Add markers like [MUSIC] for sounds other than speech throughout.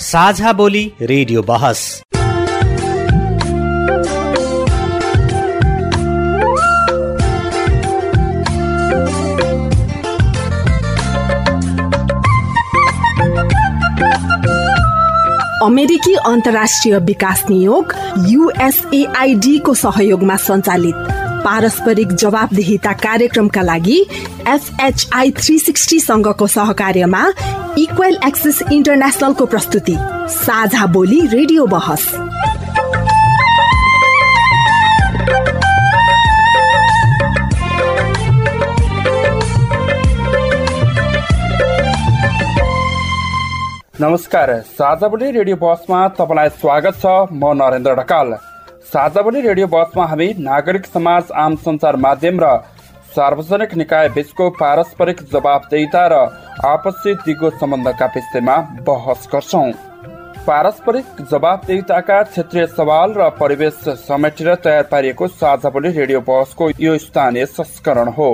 साझा बोली रेडियो बहस। अमेरिकी अन्तर्राष्ट्रिय विकास नियोग युएसएआईडी को सहयोगमा सञ्चालित। पारस्परिक जवाबदेहिता कार्यक्रमका लागि एफएचआई थ्री सिक्सटी सङ्घको सहकार्यमा इक्वेल एक्सेस इन्टरनेसनलको प्रस्तुति। साझा बोली रेडियो बहस। नमस्कार। साझाबोली रेडियो बसमा तपाईँलाई स्वागत छ। म नरेन्द्र ढकाल। साझाबोली रेडियो बसमा हामी नागरिक समाज आम सञ्चार माध्यम र सार्वजनिक निकाय बीचको पारस्परिक जवाबदेता र आपसी दिगो सम्बन्धका विषयमा बहस गर्छौ। पारस्परिक जवाबदेताका क्षेत्रीय सवाल र परिवेश समेटेर तयार पारिएको साझाबोली रेडियो बहसको यो स्थानीय संस्करण हो।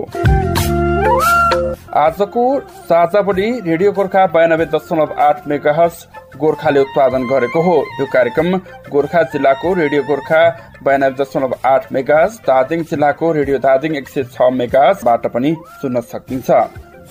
आजको साझा बोली रेडियो गोर्खा बयानब्बे दशमलव आठ मेगाहस गोर्खाले उत्पादन गरेको हो। यो कार्यक्रम गोर्खा जिल्लाको रेडियो गोर्खा बयानब्बे दशमलव आठ मेगाज दार्जिलिङ जिल्लाको रेडियो दार्जिलिङ एक सय छ मेगाजबाट पनि सुन्न सकिन्छ।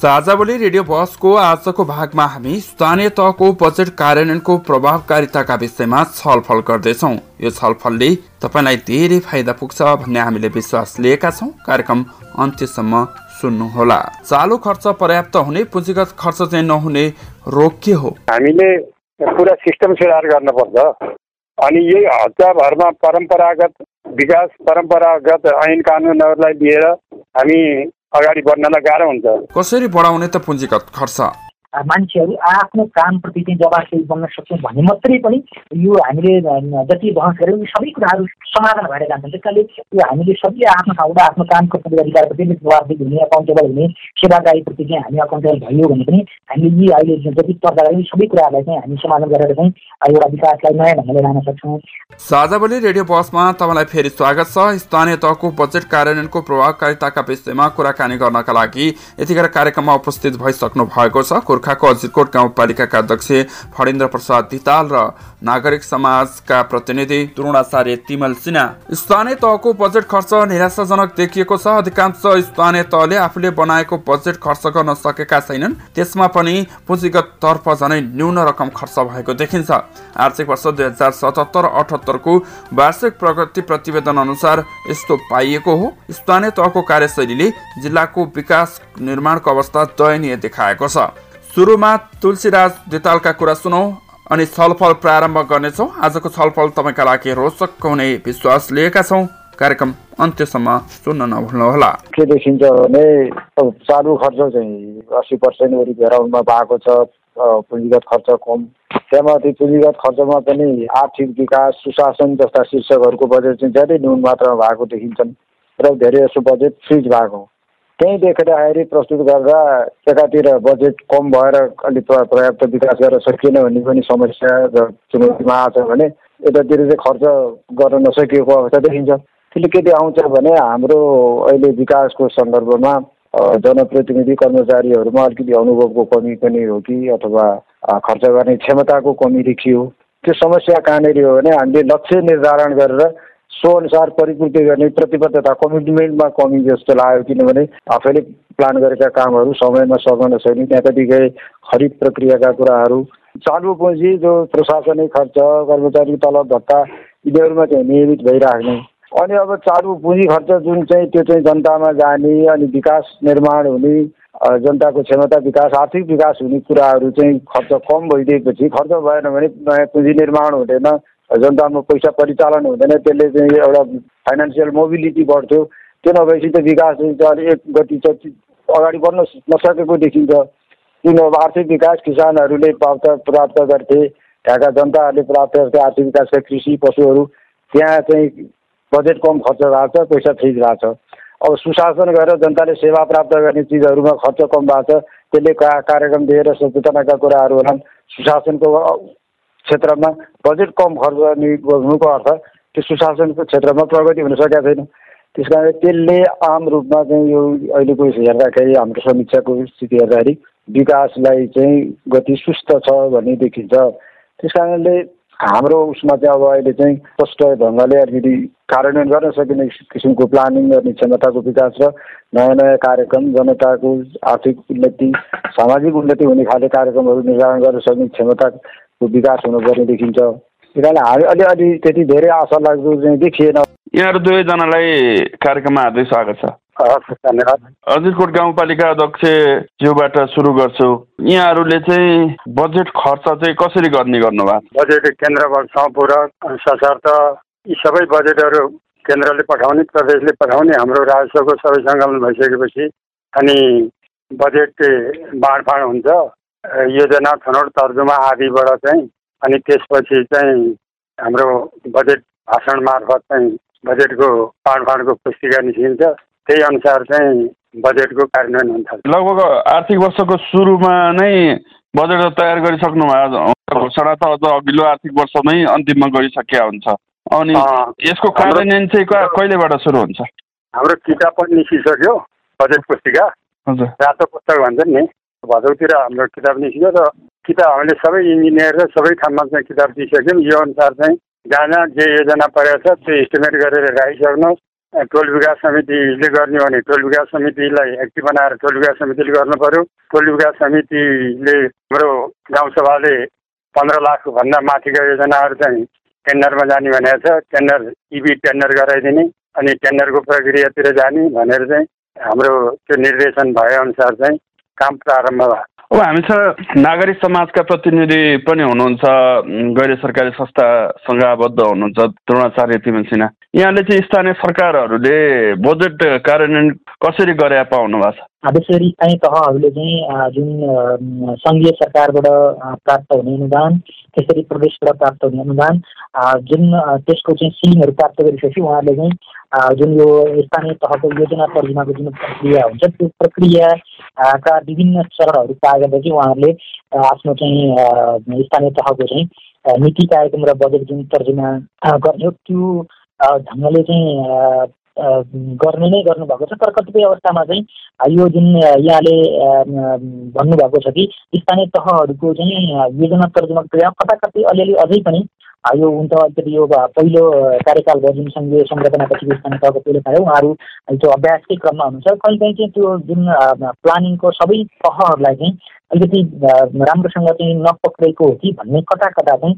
साझावली रेडियो बसको आजको भागमा हामी स्थानीय तहको बजेट कार्यान्वयनको प्रभावकारिताका विषयमा छलफल गर्दैछौ। यो छलफलले तपाईँलाई धेरै फाइदा पुग्छ भन्ने हामीले विश्वास लिएका छौँ। कार्यक्रम अन्त्यसम्म सुन्नुहोला। चालु खर्च पर्याप्त हुने पुँजीगत खर्च चाहिँ नहुने रोग के हो? हामीले पुरा सिस्टम सुधार गर्नुपर्छ अनि यही हप्ताभरमा परम्परागत विकास परम्परागत ऐन कानुनहरूलाई लिएर हामी अगाडि बढ्नलाई गाह्रो हुन्छ। कसरी बढाउने त पुँजीगत खर्च? मान्छेहरू आफ्नो कामप्रति चाहिँ जवाफदेही बन्न सक्छौँ भने मात्रै पनि यो हामीले जति बहस गऱ्यौँ यो सबै कुराहरू समाधान भएर जान्छन्। त्यस कारणले यो हामीले सबैले आफ्नो ठाउँबाट आफ्नो कामको प्रति अधिकारप्रति जवाफदेही हुने अकाउन्टेबल हुने सेवादायीप्रति चाहिँ हामी अकाउन्टेबल भयो भने पनि हामीले यी अहिले जति चर्चा गऱ्यौँ सबै कुराहरूलाई चाहिँ हामी समाधान गरेर चाहिँ एउटा विकासलाई नयाँ ढङ्गले लान सक्छौँ। साझावली रेडियो बसमा तपाईँलाई फेरि स्वागत छ। स्थानीय तहको बजेट कार्यान्वयनको प्रभावकारिताका विषयमा कुराकानी गर्नका लागि यतिखेर कार्यक्रममा उपस्थित भइसक्नु भएको छ। गोर्खाको अजिरकोट गाउँपालिकाका अध्यक्ष फणेन्द्र प्रसाद धिताल र नागरिक समाजका प्रतिनिधि तुरुणाचार्य तिमल सिन्हा। स्थानीय तहको बजेट खर्च निराशाजनक देखिएको छ। अधिकांश स्थानीय तहले आफूले बनाएको बजेट खर्च गर्न सकेका छैनन्। त्यसमा पनि पुँजीगत तर्फ झनै न्यून रकम खर्च भएको देखिन्छ। आर्थिक वर्ष दुई हजार सतहत्तर अठहत्तरको वार्षिक प्रगति प्रतिवेदन अनुसार यस्तो पाइएको हो। स्थानीय तहको कार्यशैलीले जिल्लाको विकास निर्माणको अवस्था दयनीय देखाएको छ। सुरुमा तुलसीराज देतालका कुरा सुनौ अनि छलफल प्रारम्भ गर्नेछौँ। आजको छलफल तपाईँका लागि रोचक हुने विश्वास लिएका छौँ। कार्यक्रम अन्त्यसम्म सुन्न नभुल्नुहोला। के देखिन्छ भने चालु खर्च चाहिँ अस्सी पर्सेन्ट वरि घेराउनमा भएको छ पुँजीगत खर्च कम। त्यहाँमाथि पुँजीगत खर्चमा पनि आर्थिक विकास सुशासन जस्ता शीर्षकहरूको बजेट चाहिँ धेरै न्यून मात्रामा भएको देखिन्छन्। र धेरै जसो बजेट फ्रिज भएको। त्यहीँ देख्दाखेरि प्रस्तुत गर्दा एकातिर बजेट कम भएर अलिक पर्याप्त विकास गरेर सकिएन भन्ने पनि समस्या र चुनौतीमा आएको छ भने यतातिर चाहिँ खर्च गर्न नसकिएको अवस्था देखिन्छ। त्यसले के देखाउँछ भने हाम्रो अहिले विकासको सन्दर्भमा जनप्रतिनिधि कर्मचारीहरूमा अलिकति अनुभवको कमी पनि हो कि अथवा खर्च गर्ने क्षमताको कमी देखियो। त्यो समस्या कहाँनिर हो भने हामीले लक्ष्य निर्धारण गरेर सो अनुसार परिपूर्ति गर्ने प्रतिबद्धता कमिटमेन्टमा कमी जस्तो लाग्यो किनभने आफैले प्लान गरेका कामहरू समयमा सक्न। नसक्ने त्यहाँ गए खरिद प्रक्रियाका कुराहरू। चालु पुँजी जो प्रशासनिक खर्च कर्मचारी तलब भत्ता यिनीहरूमा चाहिँ नियमित भइराख्ने। अनि अब चालु पुँजी खर्च जुन चाहिँ त्यो चाहिँ जनतामा जाने अनि विकास निर्माण हुने जनताको क्षमता विकास आर्थिक विकास हुने कुराहरू चाहिँ खर्च कम भइदिएपछि खर्च भएन भने नयाँ पुँजी निर्माण हुँदैन। जनतामा पैसा परिचालन हुँदैन त्यसले चाहिँ एउटा फाइनेन्सियल मोबिलिटी बढ्थ्यो। त्यो नभएपछि त विकास अलिक एक गति अगाडि बढ्न नसकेको देखिन्छ। किन अब आर्थिक विकास किसानहरूले प्राप्त प्राप्त गर्थे त्यहाँका जनताहरूले प्राप्त गर्थे आर्थिक विकासका कृषि पशुहरू त्यहाँ चाहिँ बजेट कम खर्च भएको छ पैसा फ्रिज भएको छ। अब सुशासन गरेर जनताले सेवा प्राप्त गर्ने चिजहरूमा खर्च कम भएको छ त्यसले कार्यक्रम दिएर सचेतनाका कुराहरू होलान्। सुशासनको क्षेत्रमा बजेट कम खर्च गर्नुको अर्थ त्यो सुशासनको क्षेत्रमा प्रगति हुन सकेका छैन। त्यस कारण त्यसले आम रूपमा चाहिँ यो अहिलेको हेर्दाखेरि हाम्रो समीक्षाको स्थिति हेर्दाखेरि विकासलाई चाहिँ गति सुस्त छ भन्ने देखिन्छ। त्यस कारणले हाम्रो उसमा चाहिँ अब अहिले चाहिँ स्पष्ट ढङ्गले अलिकति कार्यान्वयन गर्न सकिने किसिमको प्लानिङ गर्ने क्षमताको विकास र नयाँ नयाँ कार्यक्रम जनताको आर्थिक उन्नति सामाजिक उन्नति हुने खाले कार्यक्रमहरू निर्धारण गर्न सक्ने क्षमता विकास हुनुपर्ने देखिन्छ। किनभने हामी अलिअलि त्यति धेरै आशा लाग्दो चाहिँ देखिएन। यहाँहरू दुवैजनालाई कार्यक्रममा हार्दिक स्वागत छ। धन्यवाद। अजिरकोट गाउँपालिका अध्यक्ष ज्यूबाट सुरु गर्छु। यहाँहरूले चाहिँ बजेट खर्च चाहिँ कसरी गर्ने गर्नुभएको बजेट केन्द्रबाट सम्पूरक सशर्त यी सबै बजेटहरू केन्द्रले पठाउने प्रदेशले पठाउने हाम्रो राजस्वको सबै सङ्कलन भइसकेपछि अनि बजेट बाँडफाँड हुन्छ। योजना छनौट तर्जुमा आदिबाट चाहिँ अनि त्यसपछि चाहिँ हाम्रो बजेट भाषण मार्फत चाहिँ बजेटको बाँडफाँडको पुस्तिका निस्किन्छ। त्यही अनुसार चाहिँ बजेटको कार्यान्वयन हुन्छ लगभग आर्थिक वर्षको सुरुमा नै बजेट तयार गरिसक्नु भयो। घोषणा त अझ अघिल्लो आर्थिक वर्षमै अन्तिममा गरिसकेका हुन्छ। अनि यसको कार्यान्वयन चाहिँ कहिलेबाट सुरु हुन्छ? हाम्रो किताब पनि निस्किसक्यो बजेट पुस्तिका। हजुर। रातो पुस्तक भन्छ नि। भदौतिर हाम्रो किताब निस्क्यो र किताब हामीले सबै इन्जिनियर र सबै ठाउँमा चाहिँ किताब दिइसक्यौँ। यो अनुसार चाहिँ जहाँ जे योजना परेको छ त्यो इस्टिमेट गरेर राखिसक्नुहोस्। टोल विकास समितिले गर्ने भने टोल विकास समितिलाई एक्टिभ बनाएर टोल विकास समितिले गर्नु पऱ्यो टोल विकास समितिले हाम्रो गाउँसभाले पन्ध्र लाखभन्दा माथिका योजनाहरू चाहिँ टेन्डरमा जाने भनेको छ। टेन्डर इबी टेन्डर गराइदिने अनि टेन्डरको प्रक्रियातिर जाने भनेर चाहिँ हाम्रो त्यो निर्देशन भएअनुसार चाहिँ काम प्रारम्भ भयो। अब हामीसँग नागरिक समाजका प्रतिनिधि पनि हुनुहुन्छ गैर सरकारी संस्थासँग आबद्ध हुनुहुन्छ द्रोणाचार्य तिमन सिन्हा। यहाँले चाहिँ स्थानीय सरकारहरूले बजेट कार्यान्वयन कसरी गरे पाउनु भएको छ? विशेष गरी स्थानीय तहहरूले चाहिँ जुन सङ्घीय सरकारबाट प्राप्त हुने अनुदान त्यसरी प्रदेशबाट प्राप्त हुने अनुदान जुन त्यसको चाहिँ सिलिङहरू प्राप्त गरिसकेपछि उहाँहरूले चाहिँ जुन यो स्थानीय तहको योजना तर्जुमाको जुन प्रक्रिया हुन्छ त्यो प्रक्रियाका विभिन्न चरणहरू पार चाहिँ उहाँहरूले आफ्नो चाहिँ स्थानीय तहको चाहिँ नीति कार्यक्रम र बजेट जुन तर्जुमा गर्ने त्यो ढङ्गले चाहिँ गर्ने नै गर्नुभएको छ तर कतिपय अवस्थामा चाहिँ यो जुन यहाँले भन्नुभएको छ कि स्थानीय तहहरूको चाहिँ योजना तर्जुमा प्रक्रिया कता कतै अलिअलि अझै पनि यो अलिकति यो पहिलो कार्यकाल भयो जुन सङ्घीय संरचनापछि स्थानीय तहको पहिलो कार्य उहाँहरू त्यो अभ्यासकै क्रममा हुनुहुन्छ। कहीँ कहीँ चाहिँ त्यो जुन प्लानिङको सबै तहहरूलाई चाहिँ अलिकति राम्रोसँग चाहिँ नपक्रेको हो कि भन्ने कता कता चाहिँ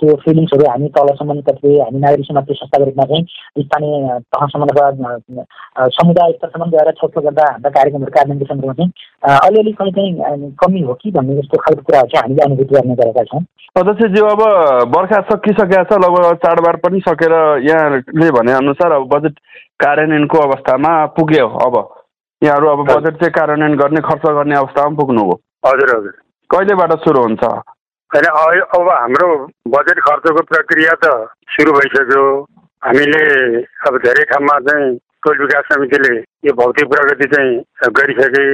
त्यो फिलिङ्सहरू हामी तलसम्म कतिपय हामी नागरिक समाजको संस्थाको रूपमा चाहिँ स्थानीय तहसम्म अथवा समुदाय स्तरसम्म गएर छलफल गर्दा हाम्रा कार्यक्रमहरू सन्दर्भमा चाहिँ अलिअलि कहीँ चाहिँ कमी हो कि भन्ने जस्तो खालको कुराहरू चाहिँ हामीले अनुभूति गर्ने गरेका छौँ। अध्यक्षज्यू अब बर्खा सकिसकेका छ लगभग चाडबाड पनि सकेर यहाँले भने अनुसार अब बजेट कार्यान्वयनको अवस्थामा पुग्यो अब। यहाँहरू अब बजेट चाहिँ कार्यान्वयन गर्ने खर्च गर्ने अवस्थामा पुग्नु हो। हजुर हजुर। कहिलेबाट सुरु हुन्छ? होइन अब हाम्रो बजेट खर्चको प्रक्रिया त सुरु भइसक्यो। हामीले अब धेरै ठाउँमा चाहिँ टोल विकास समितिले यो भौतिक प्रगति चाहिँ गरिसके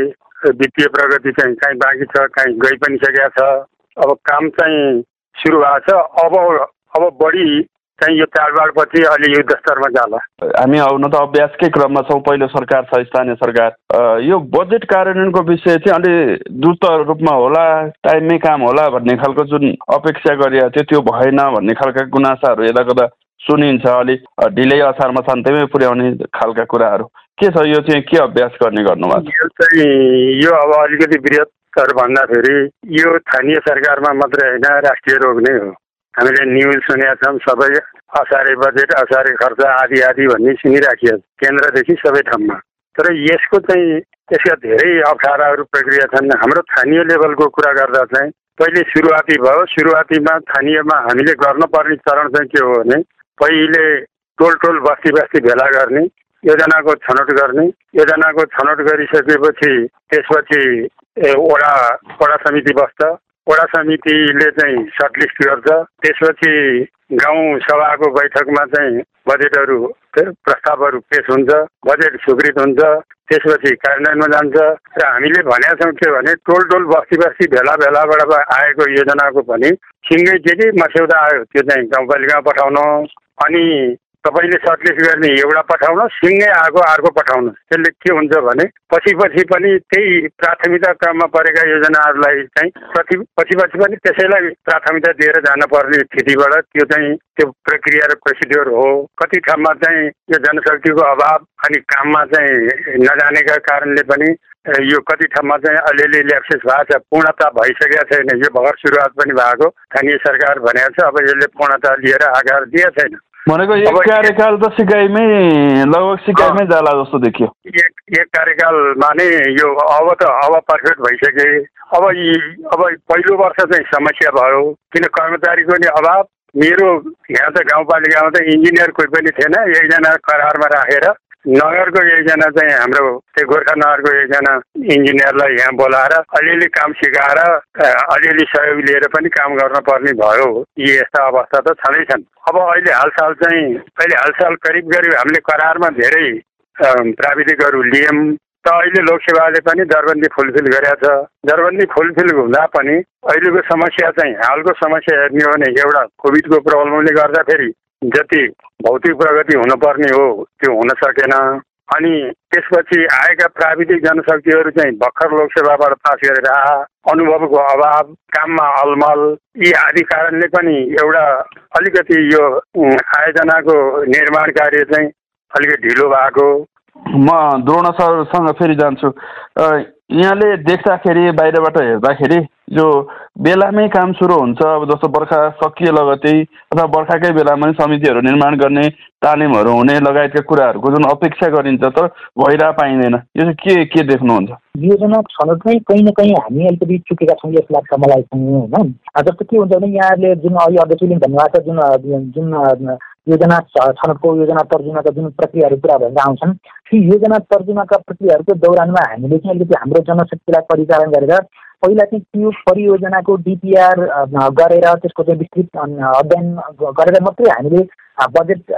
वित्तीय प्रगति चाहिँ काहीँ बाँकी छ काहीँ गइ पनि सकेका छ। अब काम चाहिँ सुरु भएको छ। अब अब बढी चाहिँ यो चाडबाडपछि अलि युद्ध स्तरमा जाला। हामी आउन त अभ्यासकै क्रममा छौँ। पहिलो सरकार छ स्थानीय सरकार। यो बजेट कार्यान्वयनको विषय चाहिँ अलि द्रुत रूपमा होला टाइममै काम होला भन्ने खालको जुन अपेक्षा गरिएको थियो त्यो भएन भन्ने खालका गुनासाहरू यता कता सुनिन्छ अलिक ढिलै असारमा शान्तैमै पुर्याउने खालका कुराहरू। के छ? यो चाहिँ के अभ्यास गर्ने गर्नुभएको यो चाहिँ यो अब अलिकति बृहत्तर भन्दाखेरि यो स्थानीय सरकारमा मात्रै होइन राष्ट्रिय रोग नै हो। हामीले न्युज सुनेका छौँ सबै असारे बजेट असारे खर्च आदि आदि भन्ने सुनिराखियो केन्द्रदेखि सबै ठाउँमा। तर यसको चाहिँ यसका धेरै अप्ठ्याराहरू प्रक्रिया छन्। हाम्रो स्थानीय लेभलको कुरा गर्दा चाहिँ पहिले सुरुवाती भयो। सुरुवातीमा स्थानीयमा हामीले गर्नुपर्ने चरण चाहिँ के हो भने पहिले टोल टोल बस्ती बस्ती भेला गर्ने योजनाको छनौट गर्ने। योजनाको छनौट गरिसकेपछि त्यसपछि वडा वडा समिति बस्छ। वडा समितिले चाहिँ सर्टलिस्ट गर्छ। त्यसपछि गाउँ सभाको बैठकमा चाहिँ बजेटहरू प्रस्तावहरू पेस हुन्छ। बजेट स्वीकृत हुन्छ। त्यसपछि कार्यान्वयनमा जान्छ। र हामीले भनेका छौँ के भने टोल टोल बस्ती बस्ती भेला भेलाबाट आएको योजनाको पनि सिँगै के के मस्यौदा आयो त्यो चाहिँ गाउँपालिकामा पठाउनु। अनि तपाईँले सर्टलिस्ट गर्ने एउटा पठाउनु सिँगै आएको अर्को पठाउनु त्यसले के हुन्छ भने पछि पछि पनि त्यही प्राथमिकता क्रममा परेका योजनाहरूलाई चाहिँ पछि पछि पछि पनि त्यसैलाई प्राथमिकता दिएर जानुपर्ने स्थितिबाट त्यो चाहिँ त्यो प्रक्रिया र प्रोसिड्योर हो। कति ठाउँमा चाहिँ यो जनशक्तिको अभाव अनि काममा चाहिँ नजानेका कारणले पनि यो कति ठाउँमा चाहिँ अलिअलि ल्याप्सेस भएको छ पूर्णता भइसकेका छैन। यो भर्खर सुरुवात पनि भएको स्थानीय सरकार भनेको छ अब यसले पूर्णता लिएर आकार दिएको छैन। भनेको एक कार्यकाल त सिकाइमै लगभग सिकाइमै जाला जस्तो देखियो एक एक कार्यकालमा नै यो अब त अब पर्फेक्ट भइसके अब अब पहिलो वर्ष चाहिँ समस्या भयो किन कर्मचारीको नि अभाव मेरो यहाँ त गाउँपालिकामा त इन्जिनियर कोही पनि थिएन एकजना करारमा राखेर नगरको एकजना चाहिँ हाम्रो त्यो गोर्खा नगरको एकजना इन्जिनियरलाई यहाँ बोलाएर अलिअलि काम सिकाएर अलिअलि सहयोग लिएर पनि काम गर्न पर्ने भयो। यी यस्ता अवस्था त छँदैछन् अब अहिले हालसाल चाहिँ अहिले हालसाल करिब करिब हामीले करारमा धेरै प्राविधिकहरू लियौँ। त अहिले लोकसेवाले पनि दरबन्दी फुलफिल गरेका छ। दरबन्दी फुलफिल हुँदा पनि अहिलेको समस्या चाहिँ हालको समस्या हेर्ने हो भने एउटा कोभिडको प्रब्लमले गर्दाखेरि जति भौतिक प्रगति हुनुपर्ने हो त्यो हुन सकेन। अनि त्यसपछि आएका प्राविधिक जनशक्तिहरू चाहिँ भर्खर लोकसेवाबाट पास गरेर आ अनुभवको अभाव काममा अलमल यी आदि कारणले पनि एउटा अलिकति यो आयोजनाको निर्माण कार्य चाहिँ अलिकति ढिलो भएको। म द्रोण सरसँग फेरि जान्छु। यहाँले देख्दाखेरि बाहिरबाट हेर्दाखेरि जो बेलामै काम सुरु हुन्छ अब जस्तो बर्खा सकिए लगतै अथवा बर्खाकै बेलामा समितिहरू निर्माण गर्ने तालिमहरू हुने लगायतका कुराहरूको जुन अपेक्षा गरिन्छ तर भइरह पाइँदैन। यो चाहिँ के के देख्नुहुन्छ? योजना छनौटमै कहीँ न कहीँ हामी अलिकति चुकेका छौँ जस्तो लाग्छ मलाई होइन? जस्तो के हुन्छ भने यहाँले जुन अहिले अध्यक्षले भन्नुभएको छ जुन जुन योजना छनौटको योजना तर्जुमाका जुन प्रक्रियाहरू पुरा भएर आउँछन् ती योजना तर्जुमाका प्रक्रियाहरूको दौरानमा हामीले चाहिँ अलिकति हाम्रो जनशक्तिलाई परिचालन गरेर पहिला चाहिँ त्यो परियोजनाको डिपिआर गरेर त्यसको चाहिँ विस्तृत अध्ययन गरेर मात्रै हामीले बजेट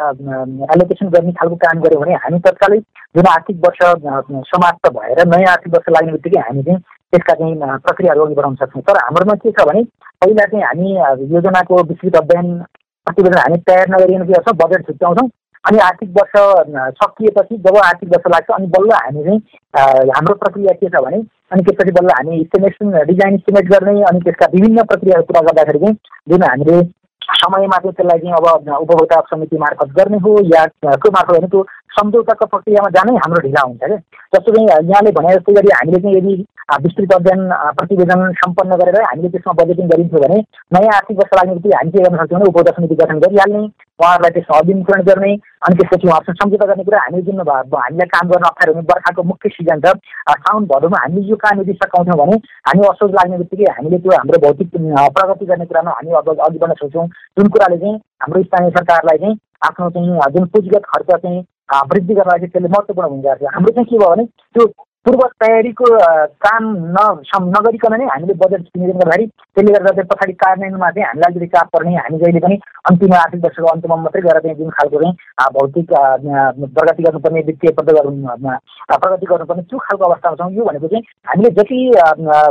एलोकेसन गर्ने खालको काम गऱ्यौँ भने हामी तत्कालै जुन आर्थिक वर्ष समाप्त भएर नयाँ आर्थिक वर्ष लाग्ने बित्तिकै हामी चाहिँ त्यसका चाहिँ प्रक्रियाहरू अघि बढाउन सक्छौँ। तर हाम्रोमा के छ भने पहिला चाहिँ हामी योजनाको विस्तृत अध्ययन प्रतिवेदन हामी तयार नगरिकन के गर्छौँ बजेट छुट्याउँछौँ। अनि आर्थिक वर्ष सकिएपछि जब आर्थिक वर्ष लाग्छ अनि बल्ल हामी चाहिँ हाम्रो प्रक्रिया के छ भने अनि त्यसपछि बल्ल हामी इस्टिमेसन डिजाइन इस्टिमेट गर्ने अनि त्यसका विभिन्न प्रक्रियाहरू पुरा गर्दाखेरि चाहिँ जुन हामीले समयमा चाहिँ त्यसलाई चाहिँ अब उपभोक्ता समिति मार्फत गर्ने हो या को मार्फत होइन त्यो सम्झौताको प्रक्रियामा जानै हाम्रो ढिला हुन्छ क्या जस्तो चाहिँ यहाँले भने जस्तै गरी हामीले चाहिँ यदि विस्तृत अध्ययन प्रतिवेदन सम्पन्न गरेर हामीले त्यसमा बजेटिङ गरिन्थ्यो भने नयाँ आर्थिक वर्ष लाग्ने बित्तिकै हामी के गर्न सक्छौँ भने उपभोक्ता समिति गठन गरिहाल्ने उहाँहरूलाई त्यसमा अभिमुखीकरण गर्ने अनि त्यसपछि उहाँहरूसँग सम्झौता गर्ने कुरा हामी जुन हामीलाई काम गर्न अप्ठ्यारो हुने बर्खाको मुख्य सिजन छ साउन भदौमा हामीले यो काम यदि सकाउँछौँ भने हामी असोज लाग्ने बित्तिकै हामीले त्यो हाम्रो भौतिक प्रगति गर्ने कुरामा हामी अब अघि बढ्न सक्छौँ जुन कुराले चाहिँ हाम्रो स्थानीय सरकारलाई चाहिँ आफ्नो चाहिँ जुन पुँजीगत खर्च चाहिँ वृद्धि गर्नलाई चाहिँ त्यसले महत्त्वपूर्ण भूमिका गर्छ हाम्रो चाहिँ के भयो भने त्यो पूर्व तयारीको काम न नगरिकन नै हामीले बजेट निर्माण गर्दाखेरि त्यसले गर्दा चाहिँ पछाडि कार्यान्वयनमा चाहिँ हामीलाई अलिकति चाप पर्ने हामी जहिले पनि अन्तिम आर्थिक वर्षको अन्तिममा मात्रै गएर चाहिँ जुन खालको चाहिँ भौतिक प्रगति गर्नुपर्ने वित्तीय प्रगति गर्नुपर्ने त्यो खालको अवस्थामा छौँ। यो भनेको चाहिँ हामीले जति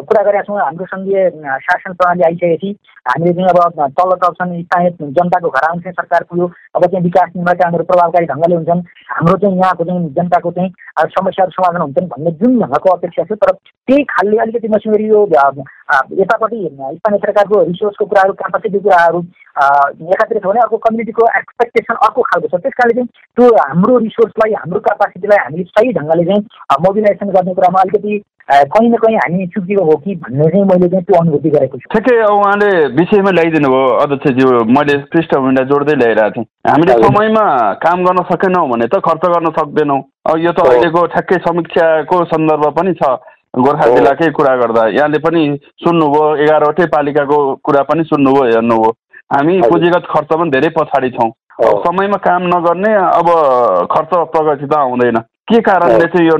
कुरा गरेका छौँ हाम्रो सङ्घीय शासन प्रणाली आइसकेपछि हामीले चाहिँ अब तल्लो तलसम्म स्थानीय जनताको घर आउँछ सरकार पुग्यो अब चाहिँ विकास निर्माण कामहरू प्रभावकारी ढङ्गले हुन्छन्। हाम्रो चाहिँ यहाँको चाहिँ जनताको चाहिँ समस्याहरू समाधान हुन्छन् भन्ने जुन ढङ्गको अपेक्षा छ तर त्यही खालले अलिकति मसिनरी यो यतापट्टि स्थानीय सरकारको रिसोर्सको कुराहरू क्यापासिटी कुराहरू एकातिर छ भने अर्को कम्युनिटीको एक्सपेक्टेसन अर्को खालको छ त्यस कारणले चाहिँ त्यो हाम्रो रिसोर्सलाई हाम्रो क्यापासिटीलाई हामीले सही ढङ्गले चाहिँ मोबिलाइजेसन गर्ने कुरामा अलिकति कहीँ न कहीँ हामी चुकिएको हो कि भन्ने चाहिँ मैले चाहिँ त्यो अनुभूति गरेको छु ठिकै उहाँले विषयमा ल्याइदिनु भयो अध्यक्षज्यू मैले पृष्ठभूमिलाई जोड्दै ल्याइरहेको थिएँ हामीले समयमा काम गर्न सकेनौँ भने त खर्च गर्न सक्दैनौँ यो त अहिलेको ठ्याक्कै समीक्षाको सन्दर्भ पनि छ गोर्खा जिल्लाकै कुरा गर्दा यहाँले पनि सुन्नुभयो एघारवटै पालिकाको कुरा पनि सुन्नुभयो हेर्नुभयो। हामी पुँजीगत खर्च पनि धेरै पछाडि छौँ। समयमा काम नगर्ने अब खर्च प्रगति त आउँदैन के कारणले चाहिँ यो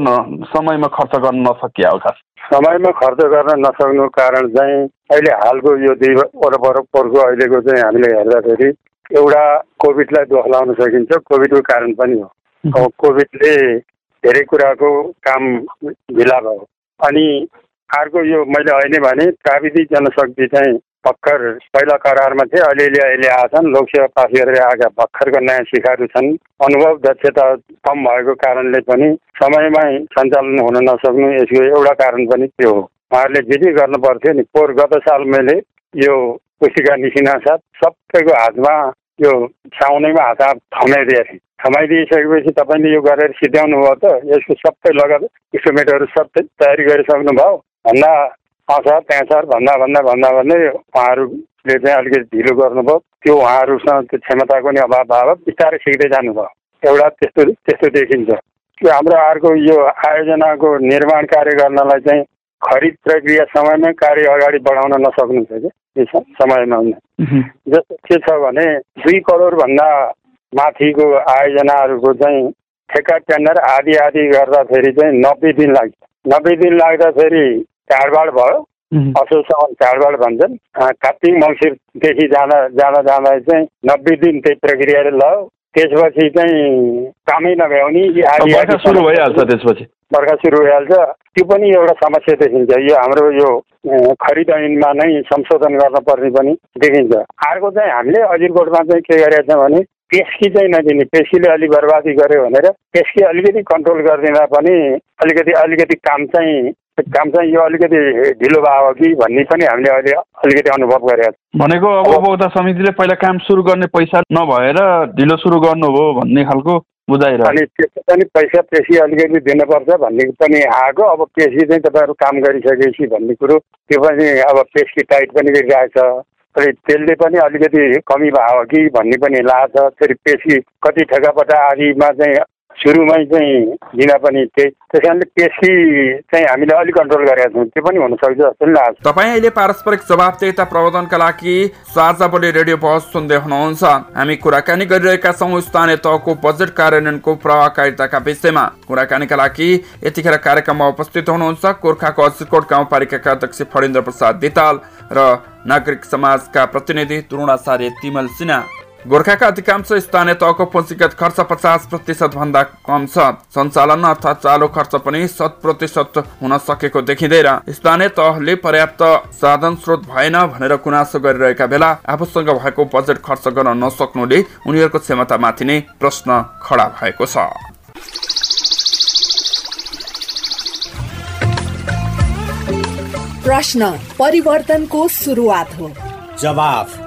समयमा खर्च गर्न नसकिया हो खास समयमा खर्च गर्न नसक्नु कारण चाहिँ अहिले हालको यो दुई वरपरको अहिलेको चाहिँ हामीले हेर्दाखेरि एउटा कोभिडलाई दोष लाउन सकिन्छ कोभिडको कारण पनि हो। कोभिडले धेरै कुराको काम ढिला भयो। अनि अर्को यो मैले अहिले भने प्राविधिक जनशक्ति चाहिँ भर्खर पहिला करारमा थिए अलिअलि अहिले आएछन् लोकसेवा पास गरेर आएका भर्खरको नयाँ सिकाहरू छन्। अनुभव दक्षता कम भएको कारणले पनि समयमै सञ्चालन हुन नसक्नु यसको एउटा कारण पनि त्यो हो। उहाँहरूले जे जे गर्नु पर्थ्यो नि। पोहोर गत साल मैले यो पुस्तिका निस्किन साथ सबैको हातमा यो साउनेमा हात थमाइदिएको थिएँ। थमाइदिइसकेपछि तपाईँले यो गरेर सिध्याउनु भयो त यसको सबै लगत इस्टिमेटहरू सबै तयारी गरिसक्नुभयो। भन्दा त्यहाँ सर भन्दा भन्दा भन्दा भन्दै उहाँहरूले चाहिँ अलिकति ढिलो गर्नुभयो। त्यो उहाँहरूसँग त्यो क्षमताको नि अभाव भयो बिस्तारै सिक्दै जानुभयो। एउटा त्यस्तो त्यस्तो देखिन्छ। त्यो हाम्रो अर्को यो आयोजनाको निर्माण कार्य गर्नलाई चाहिँ खरिद प्रक्रिया समयमै कार्य अगाडि बढाउन नसक्नु छ कि? समयमा जस्तो के छ भने दुई करोडभन्दा माथिको आयोजनाहरूको चाहिँ ठेक्का टेन्डर आदि आदि गर्दाखेरि चाहिँ नब्बे दिन लाग्छ। नब्बे दिन लाग्दाखेरि चाडबाड भयो। असोजसम्म चाडबाड भन्छन्। कार्तिक मङ्सिरदेखि जाँदा जाँदा जाँदा चाहिँ नब्बे दिन त्यही प्रक्रियाले ल त्यसपछि चाहिँ कामै नभ्याउने आदि सुरु भइहाल्छ त्यसपछि। बर्खा सुरु भइहाल्छ। त्यो पनि एउटा समस्या देखिन्छ। यो हाम्रो यो खरिद ऐनमा नै संशोधन गर्न पर्ने पनि देखिन्छ। अर्को चाहिँ हामीले अजिरकोटमा चाहिँ के गरेका छौँ भने पेस्की चाहिँ नदिने पेस्कीले अलिक बर्बादी गर्यो भनेर पेस्की अलिकति कन्ट्रोल गरिदिँदा पनि अलिकति अलिकति काम चाहिँ काम चाहिँ यो अलिकति ढिलो भयो कि भन्ने पनि हामीले अहिले अलिकति अनुभव गरेका छौँ। भनेको अब उपभोक्ता समितिले पहिला काम सुरु गर्ने पैसा नभएर ढिलो सुरु गर्नुभयो भन्ने खालको अनि त्यसको पनि पैसा पेसी अलिकति दिनुपर्छ भन्ने पनि आएको। अब पेसी चाहिँ तपाईँहरू काम गरिसकेपछि भन्ने कुरो त्यो पनि अब पेसी टाइट पनि गरिरहेको छ अनि त्यसले पनि अलिकति कमी भयो कि भन्ने पनि लाग्छ। फेरि पेसी कति ठेकापटा आदिमा चाहिँ सुरुमै चाहिँ दिन पनि त्यही त्यस कारणले पेसी चाहिँ हामीले अलिक कन्ट्रोल गरेका छौँ। त्यो पनि हुनसक्छ जस्तो पनि लाग्छ। तपाईँ अहिले पारस्परिक जवाबदेता प्रबन्धनका लागि साझा बोली रेडियो बहस सुन्दै हुनुहुन्छ। हामी कुराकानी गरिरहेका छौँ स्थानीय तहको बजेट कार्यान्वयनको प्रभावकारिताका विषयमा। कुराकानीका लागि यतिखेर कार्यक्रममा उपस्थित हुनुहुन्छ गोर्खाको अजिरकोट गाउँपालिकाका अध्यक्ष फणेन्द्र प्रसाद दिताल र नागरिक समाजका प्रतिनिधि तुरुणाचार्य तिमल सिन्हा। गोर्खाका अधिकांश स्थानीय तहको पुँजीगत खर्च पचास प्रतिशत भन्दा कम छ। सञ्चालन अर्थात् चालु खर्च पनि शत प्रतिशत हुन सकेको देखिँदैन। स्थानीय तहले पर्याप्त साधन स्रोत भएन भनेर गुनासो गरिरहेका बेला आफूसँग भएको बजेट खर्च गर्न नसक्नुले उनीहरूको क्षमतामाथि नै प्रश्न खडा भएको छ। प्रश्न परिवर्तनको सुरुवात हो। जवाफ।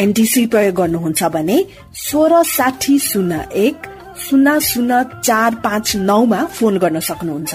एनटिसी प्रयोग गर्नुहुन्छ भने सोह्र साठी शून्य एक शून्य शून्य चार पाँच नौमा फोन गर्न सक्नुहुन्छ।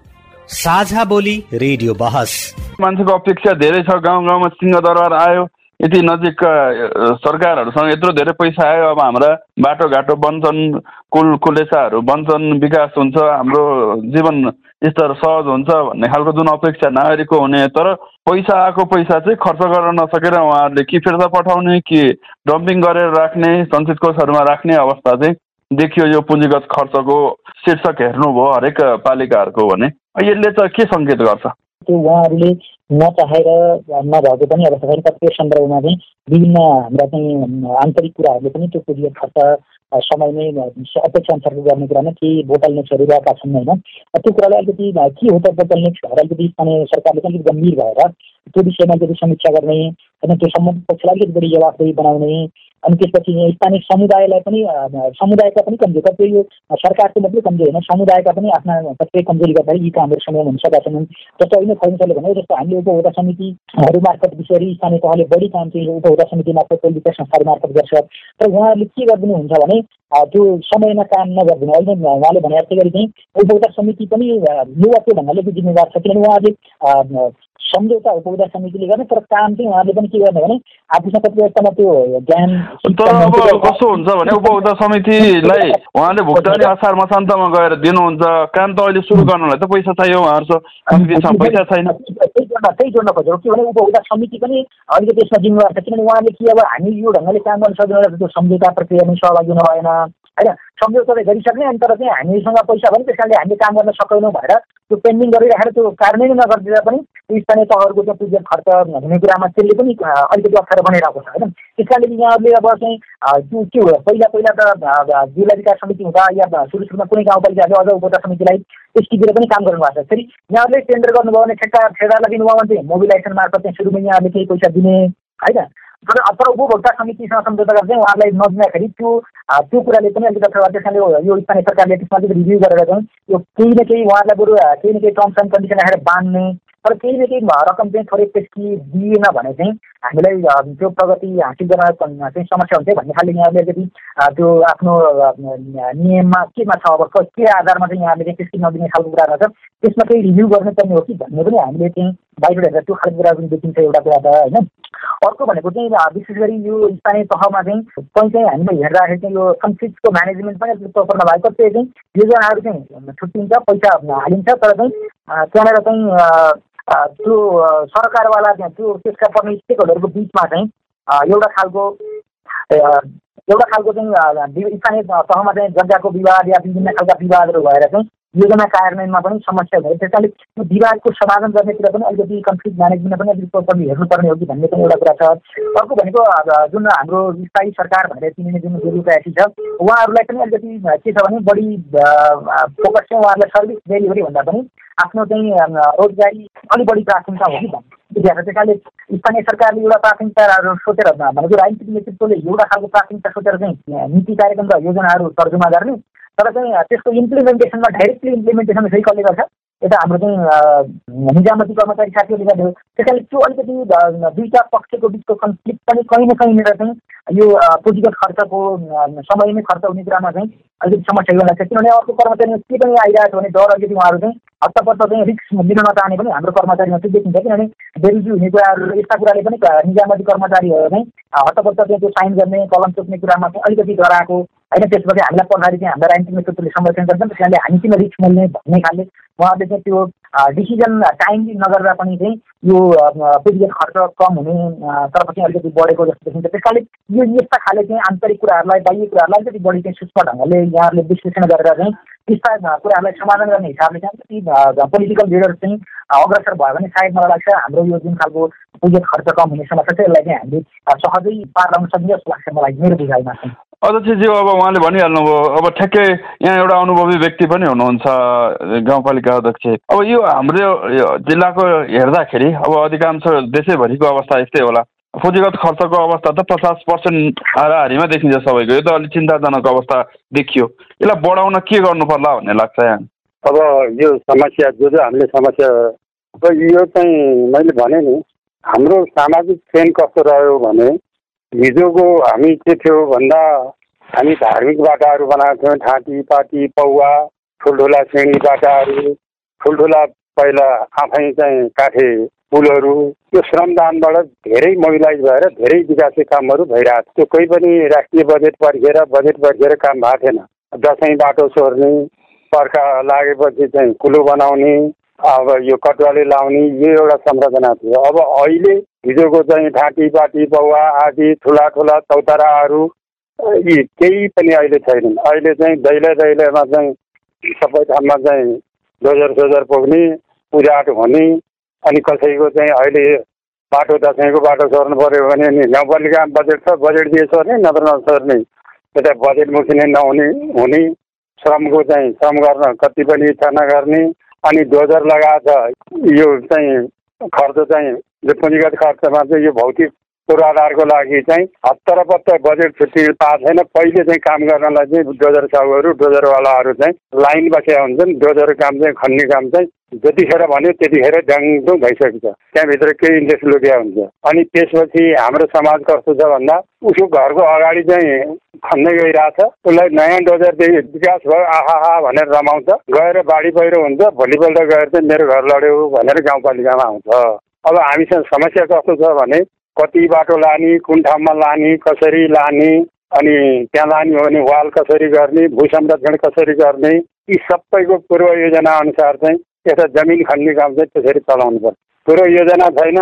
साझा बोली रेडियो बहस। मान्छेको अपेक्षा धेरै छ गाउँ गाउँमा सिंहदरबार आयो। यति नजिक सरकारहरूसँग यत्रो धेरै पैसा आयो। अब हाम्रा बाटोघाटो बन्छन् कुल कुलेसाहरू बन्छन् विकास हुन्छ हाम्रो जीवन स्तर सहज हुन्छ भन्ने खालको जुन अपेक्षा नागरिकको हुने। तर पैसा आएको पैसा चाहिँ खर्च गर्न नसकेर उहाँहरूले कि फिर्ता पठाउने कि डम्पिङ गरेर राख्ने सञ्चित कोषहरूमा राख्ने अवस्था चाहिँ देखियो यो पुँजीगत खर्चको शीर्षक हेर्नुभयो हरेक पालिकाहरूको भने। यसले चाहिँ के सङ्केत गर्छ? त्यो उहाँहरूले नचाहेर नभएको पनि अवस्था छैन कतिपय सन्दर्भमा चाहिँ विभिन्न हाम्रा चाहिँ आन्तरिक कुराहरूले पनि त्यो पुँजीगत खर्च समयमै अपेक्षा अनुसारको गर्ने कुरामा केही बोटलनेक्सहरू रहेका छन् होइन? त्यो कुरालाई अलिकति के हो त बोटलनेक्स भएर अलिकति स्थानीय सरकारले अलिकति गम्भीर भएर त्यो विषयमा अलिकति समीक्षा गर्ने होइन त्यो सम्बन्धित पक्षलाई अलिकति बढी जवाफदेही बनाउने अनि त्यसपछि स्थानीय समुदायलाई पनि समुदायका पनि कमजोर कतिपय यो सरकारको मात्रै कमजोर होइन समुदायका पनि आफ्ना कतिपय कमजोरी गर्दाखेरि यी कामहरू समय हुन सकेका छन् जस्तो अहिले खैनसरले भने जस्तो हामीले उपभोक्ता समितिहरू मार्फत विषय स्थानीय तहले बढी काम चाहिँ उपभोक्ता समिति मार्फत विकास संस्थाहरू मार्फत गर्छ तर उहाँहरूले के गरिदिनुहुन्छ भने त्यो समयमा काम नगरिदिनु अहिले उहाँले भने जस्तै गरी चाहिँ उपभोक्ता समिति पनि युवा त्यो भन्नाले जिम्मेवार छ किनभने उहाँले सम्झौता उपभोक्ता समितिले गर्ने तर काम चाहिँ उहाँले पनि के गर्ने भने आफूसँग कति अवस्थामा त्यो ज्ञान तर अब कस्तो हुन्छ भने उपभोक्ता [LAUGHS] समितिलाई उहाँले भुक्तानी असार मसान्तमा गएर दिनुहुन्छ काम त अहिले सुरु गर्नलाई त पैसा चाहियो उहाँहरूसँग पैसा छैन। त्यही जोड्न त्यही जोड्न खोजेको के भने उपभोक्ता समिति पनि अलिकति यसमा जिम्मेवार छ। किनभने उहाँले कि अब हामी यो ढङ्गले काम गर्न सक्दैन त्यो सम्झौता प्रक्रियामा सहभागी हुनु भएन। होइन सम्झौता त गरिसक्ने अनि तर चाहिँ हामीसँग पैसा पनि त्यस कारणले हामीले काम गर्न सक्दैनौँ भएर त्यो पेन्डिङ गरिराखेर त्यो कार्यान्वयन नगरिदिँदा पनि स्थानीय तहहरूको त्यो पुँजी खर्च हुने कुरामा त्यसले पनि अलिकति अप्ठ्यारो बनाइरहेको छ होइन? त्यस कारणले यहाँहरूले अब चाहिँ त्यो के हो पहिला पहिला त जिल्ला विकास समिति हुँदा या सुरु सुरुमा कुनै गाउँपालिकाहरूले अझ उपभोक्ता समितिलाई स्थितिले पनि काम गर्नुभएको छ। फेरि यहाँहरूले टेन्डर गर्नुभयो भने ठेक्का ठेदारलाई दिनुभयो भने चाहिँ मोबिलाइजेसन मार्फत चाहिँ सुरुमा यहाँहरूले केही पैसा दिने होइन? तर तर उपभोक्ता समितिसँग सम्झौता चाहिँ उहाँहरूलाई नदिँदाखेरि त्यो त्यो कुराले पनि अलिकति अथवा त्यसले यो स्थानीय सरकारले त्यसमा अलिकति रिभ्यू गरेर चाहिँ यो केही न केही उहाँहरूलाई बरु केही न केही टर्म्स एन्ड कन्डिसन राखेर बाँध्ने तर केही न केही रकम चाहिँ थोरै त्यसकी दिएन भने चाहिँ हामीलाई त्यो प्रगति हासिल गर्न चाहिँ समस्या हुन्छ भन्ने खालले यहाँले अलिकति त्यो आफ्नो नियममा केमा छ अब के आधारमा चाहिँ यहाँले त्यसकी नदिने खालको कुरा छ त्यसमा केही रिभ्यू गर्नुपर्ने हो कि भन्ने पनि हामीले चाहिँ बाहिर हेरेर त्यो खालको कुरा पनि देखिन्छ एउटा कुरा त होइन। अर्को भनेको चाहिँ विशेष गरी यो स्थानीय तहमा चाहिँ कहीँ चाहिँ हामीले हेर्दाखेरि चाहिँ यो कन्फ्लिक्टको म्यानेजमेन्ट पनि अलिकति प्रपरमा भएको त्यही चाहिँ योजनाहरू चाहिँ छुट्टिन्छ पैसा हालिन्छ तर चाहिँ त्यहाँनिर चाहिँ त्यो सरकारवाला त्यहाँ त्यो त्यसका पर्ने स्टेक होल्डरको बिचमा चाहिँ एउटा खालको एउटा खालको चाहिँ स्थानीय तहमा चाहिँ जग्गाको विवाद या विभिन्न खालका विवादहरू भएर चाहिँ योजना कार्यान्वयनमा पनि समस्या भयो। त्यस कारणले त्यो विवादको समाधान गर्ने कुरा पनि अलिकति कन्फ्लिक्ट म्यानेजमेन्ट पनि अलिकति प्रोपरली हेर्नुपर्ने हो कि भन्ने पनि एउटा कुरा छ। अर्को भनेको जुन हाम्रो स्थायी सरकार भनेर चिनिने जुन डेमोक्रेसी छ उहाँहरूलाई पनि अलिकति के छ भने बढी फोकस चाहिँ उहाँहरूलाई सर्भिस डेलिभरी भन्दा पनि आफ्नो चाहिँ रोजगारी अलिक बढी प्राथमिकता हो कि भन्ने। त्यस कारणले स्थानीय सरकारले एउटा प्राथमिकता सोचेर भनेको राजनीतिक नेतृत्वले एउटा खालको प्राथमिकता सोचेर चाहिँ नीति कार्यक्रम र योजनाहरू तर्जुमा गर्ने तर चाहिँ त्यसको इम्प्लिमेन्टेसनमा डाइरेक्टली इम्प्लिमेन्टेसन फेरि कसले गर्छ? यता हाम्रो चाहिँ निजामती कर्मचारी साथीहरूले गर्दै हो। त्यस कारणले त्यो अलिकति दुईवटा पक्षको बिचको कन्फ्लिक्ट पनि कहीँ न कहीँनिर चाहिँ यो पुँजीगत खर्चको समयमै खर्च हुने कुरामा चाहिँ अलिकति समस्या यो लाग्छ। किनभने अर्को कर्मचारीमा के पनि आइरहेको छ भने डर अलिकति उहाँहरू चाहिँ हत्तपत्त चाहिँ रिक्स लिन नचाहने पनि हाम्रो कर्मचारीमा चाहिँ देखिन्छ। किनभने बेरुजी हुने कुराहरू यस्ता कुराले पनि निजामती कर्मचारीहरू चाहिँ हत्तपत्त चाहिँ त्यो साइन गर्ने कलम चोक्ने कुरामा चाहिँ अलिकति डराएको होइन त्यसपछि हामीलाई पछाडि चाहिँ हामीलाई राजनीतिक नेतृत्वले संरक्षण गर्छन् त्यस कारणले हामी किन रिक्स मिल्ने भन्ने खालले उहाँहरूले चाहिँ त्यो डिसिजन टाइमली नगर्दा पनि चाहिँ यो पुँजीगत खर्च कम हुने तर्फ चाहिँ अलिकति बढेको जस्तो देखिन्छ। त्यस कारणले यो यस्ता खाले चाहिँ आन्तरिक कुराहरूलाई बाह्य कुराहरूलाई अलिकति बढी चाहिँ सूक्ष्म ढङ्गले यहाँहरूले विश्लेषण गरेर चाहिँ त्यस्ता कुराहरूलाई समाधान गर्ने हिसाबले चाहिँ अलिकति पोलिटिकल लिडर चाहिँ अग्रसर भयो भने सायद मलाई लाग्छ हाम्रो यो जुन खालको पुँजीगत खर्च कम हुने समस्या छ यसलाई चाहिँ हामीले सहजै पार लगाउन सकिन्छ जस्तो लाग्छ मलाई मेरो बुझाइमा चाहिँ। अध्यक्षज्यू अब उहाँले भनिहाल्नुभयो अब ठ्याक्कै यहाँ एउटा अनुभवी व्यक्ति पनि हुनुहुन्छ गाउँपालिका अध्यक्ष। अब यो हाम्रो जिल्लाको हेर्दाखेरि अब अधिकांश देशैभरिको अवस्था यस्तै होला। पुँजीगत खर्चको अवस्था त पचास पर्सेन्ट हाराहारीमा देखिन्छ सबैको। यो त अलिक चिन्ताजनक अवस्था देखियो। यसलाई बढाउन के गर्नु पर्ला भन्ने लाग्छ यहाँ? अब यो समस्या जो जो हामीले समस्या अब यो चाहिँ मैले भने नि हाम्रो सामाजिक ट्रेन कस्तो रह्यो भने हिजोको हामी के थियो भन्दा हामी धार्मिक बाटाहरू बनाएको थियौँ ठाँटी पाटी पौवा ठुल्ठुला श्रेणी बाटाहरू ठुल्ठुला पहिला आफै चाहिँ काठे पुलहरू त्यो श्रमदानबाट धेरै मोबिलाइज भएर धेरै विकासे कामहरू भइरहेको त्यो कोही पनि राष्ट्रिय बजेट पर्खेर बजेट पर्खेर काम भएको थिएन। दसैँ बाटो सोर्ने पर्खा लागेपछि चाहिँ कुलो बनाउने अब यो कटुवाले लाउने यो एउटा संरचना थियो। अब अहिले हिजोको चाहिँ ठाँटी पाटी पौवा आदि ठुला ठुला चौताराहरू यी केही पनि अहिले छैनन्। अहिले चाहिँ दैलो दैलोमा चाहिँ सबै ठाउँमा चाहिँ डोजर सोजर पुग्ने पूजाट हुने अनि कसैको चाहिँ अहिले बाटो दसैँको बाटो सोर्नु पऱ्यो भने नि गाउँपालिकामा बजेट छ बजेट दिए सोर्ने नत्र नसोर्ने यता बजेट नै नहुने हुने। श्रमको चाहिँ श्रम गर्न कति पनि इच्छा नगर्ने अनि डोजर लगाएर यो चाहिँ खर्च चाहिँ जो पुँजीगत खर्चमा चाहिँ यो भौतिक पूर्वाधारको लागि चाहिँ हत्तर पत्तर बजेट छुट्टी पाएको छैन। पहिले चाहिँ काम गर्नलाई चाहिँ डोजर साहुहरू डोजरवालाहरू चाहिँ लाइन बसेका हुन्छन्। डोजर काम चाहिँ खन्ने काम चाहिँ जतिखेर भन्यो त्यतिखेर ड्याङडुङ भइसकेको छ त्यहाँभित्र केही इन्ट्रेस्ट लुकिया हुन्छ। अनि त्यसपछि हाम्रो समाज कस्तो छ भन्दा उसको घरको अगाडि चाहिँ खन्दै गइरहेछ। उसलाई नयाँ डोजरदेखि विकास भयो आहा भनेर रमाउँछ। गएर बाढी पहिरो हुन्छ भोलिपल्ट गएर चाहिँ मेरो घर लड्यो भनेर गाउँपालिकामा आउँछ। अब हामीसँग समस्या कस्तो छ भने कति बाटो लाने कुन ठाउँमा लाने कसरी लाने अनि त्यहाँ लाने हो भने वाल कसरी गर्ने भू संरक्षण कसरी गर्ने यी सबैको पूर्व योजना अनुसार चाहिँ यता जमिन खन्ने काम चाहिँ त्यसरी चलाउनु पर्छ। पूर्व योजना छैन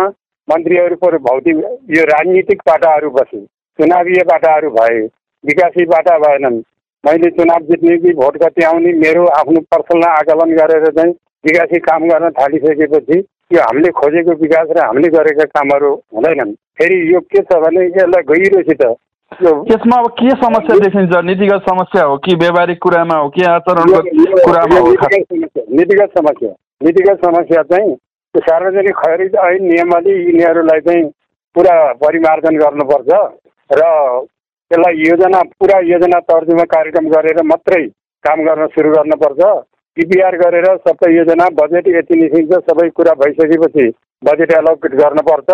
मन्त्रीहरू पर भौतिक यो राजनीतिक बाटाहरू बसे चुनावीय बाटाहरू भए विकासी बाटा भएनन्। मैले चुनाव जित्ने कि भोट कति आउने मेरो आफ्नो पर्सनल आकलन गरेर चाहिँ विकासी काम गर्न थालिसकेपछि यो हामीले खोजेको विकास र हामीले गरेका कामहरू हुँदैनन्। फेरि यो के छ भने यसलाई गहिरोसित यसमा अब के समस्या देखिन्छ? नीतिगत समस्या हो कि व्यावहारिक कुरामा हो कि आचरणगत कुरामा हो? नीतिगत समस्या नीतिगत समस्या। चाहिँ त्यो सार्वजनिक खरिद ऐन नियमले यिनीहरूलाई चाहिँ पुरा परिमार्जन गर्नुपर्छ र यसलाई योजना पुरा योजना तर्जुमा कार्यक्रम गरेर मात्रै काम गर्न सुरु गर्नुपर्छ। पिपिआर गरेर सबै योजना बजेट यति निस्किन्छ सबै कुरा भइसकेपछि बजेट एलोकेट गर्नुपर्छ।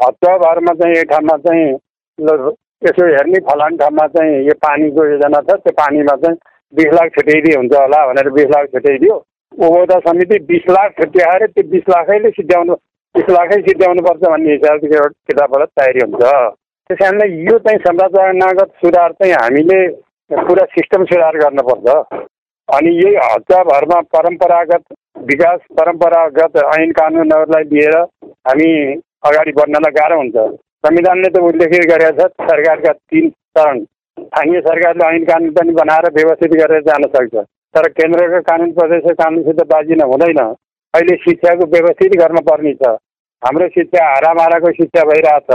हप्ताभरमा चाहिँ एक ठाउँमा चाहिँ यसो हेर्ने फलान ठाउँमा चाहिँ यो पानीको योजना छ त्यो पानीमा चाहिँ बिस लाख छुट्याइदिए हुन्छ होला भनेर बिस लाख छुट्याइदियो। उपभोक्ता समिति बिस लाख छुट्याएर त्यो बिस लाखैले सिद्ध्याउनु बिस लाखै सिद्ध्याउनुपर्छ भन्ने हिसाबले किताबबाट तयारी हुन्छ। त्यस कारणले यो चाहिँ संरचनागत सुधार चाहिँ हामीले पुरा सिस्टम सुधार गर्नुपर्छ। अनि यही हप्ताभरमा परम्परागत विकास परम्परागत ऐन कानुनहरूलाई लिएर हामी अगाडि बढ्नलाई गाह्रो हुन्छ। संविधानले त उल्लेखित गरेका छ सरकारका तिन चरण। स्थानीय सरकारले ऐन कानुन पनि बनाएर व्यवस्थित गरेर जान सक्छ। तर केन्द्रको कानुन प्रदेशको कानुनसित बाजिन हुँदैन। अहिले शिक्षाको व्यवस्थित गर्नुपर्ने छ। हाम्रो शिक्षा हारामाराको शिक्षा भइरहेछ।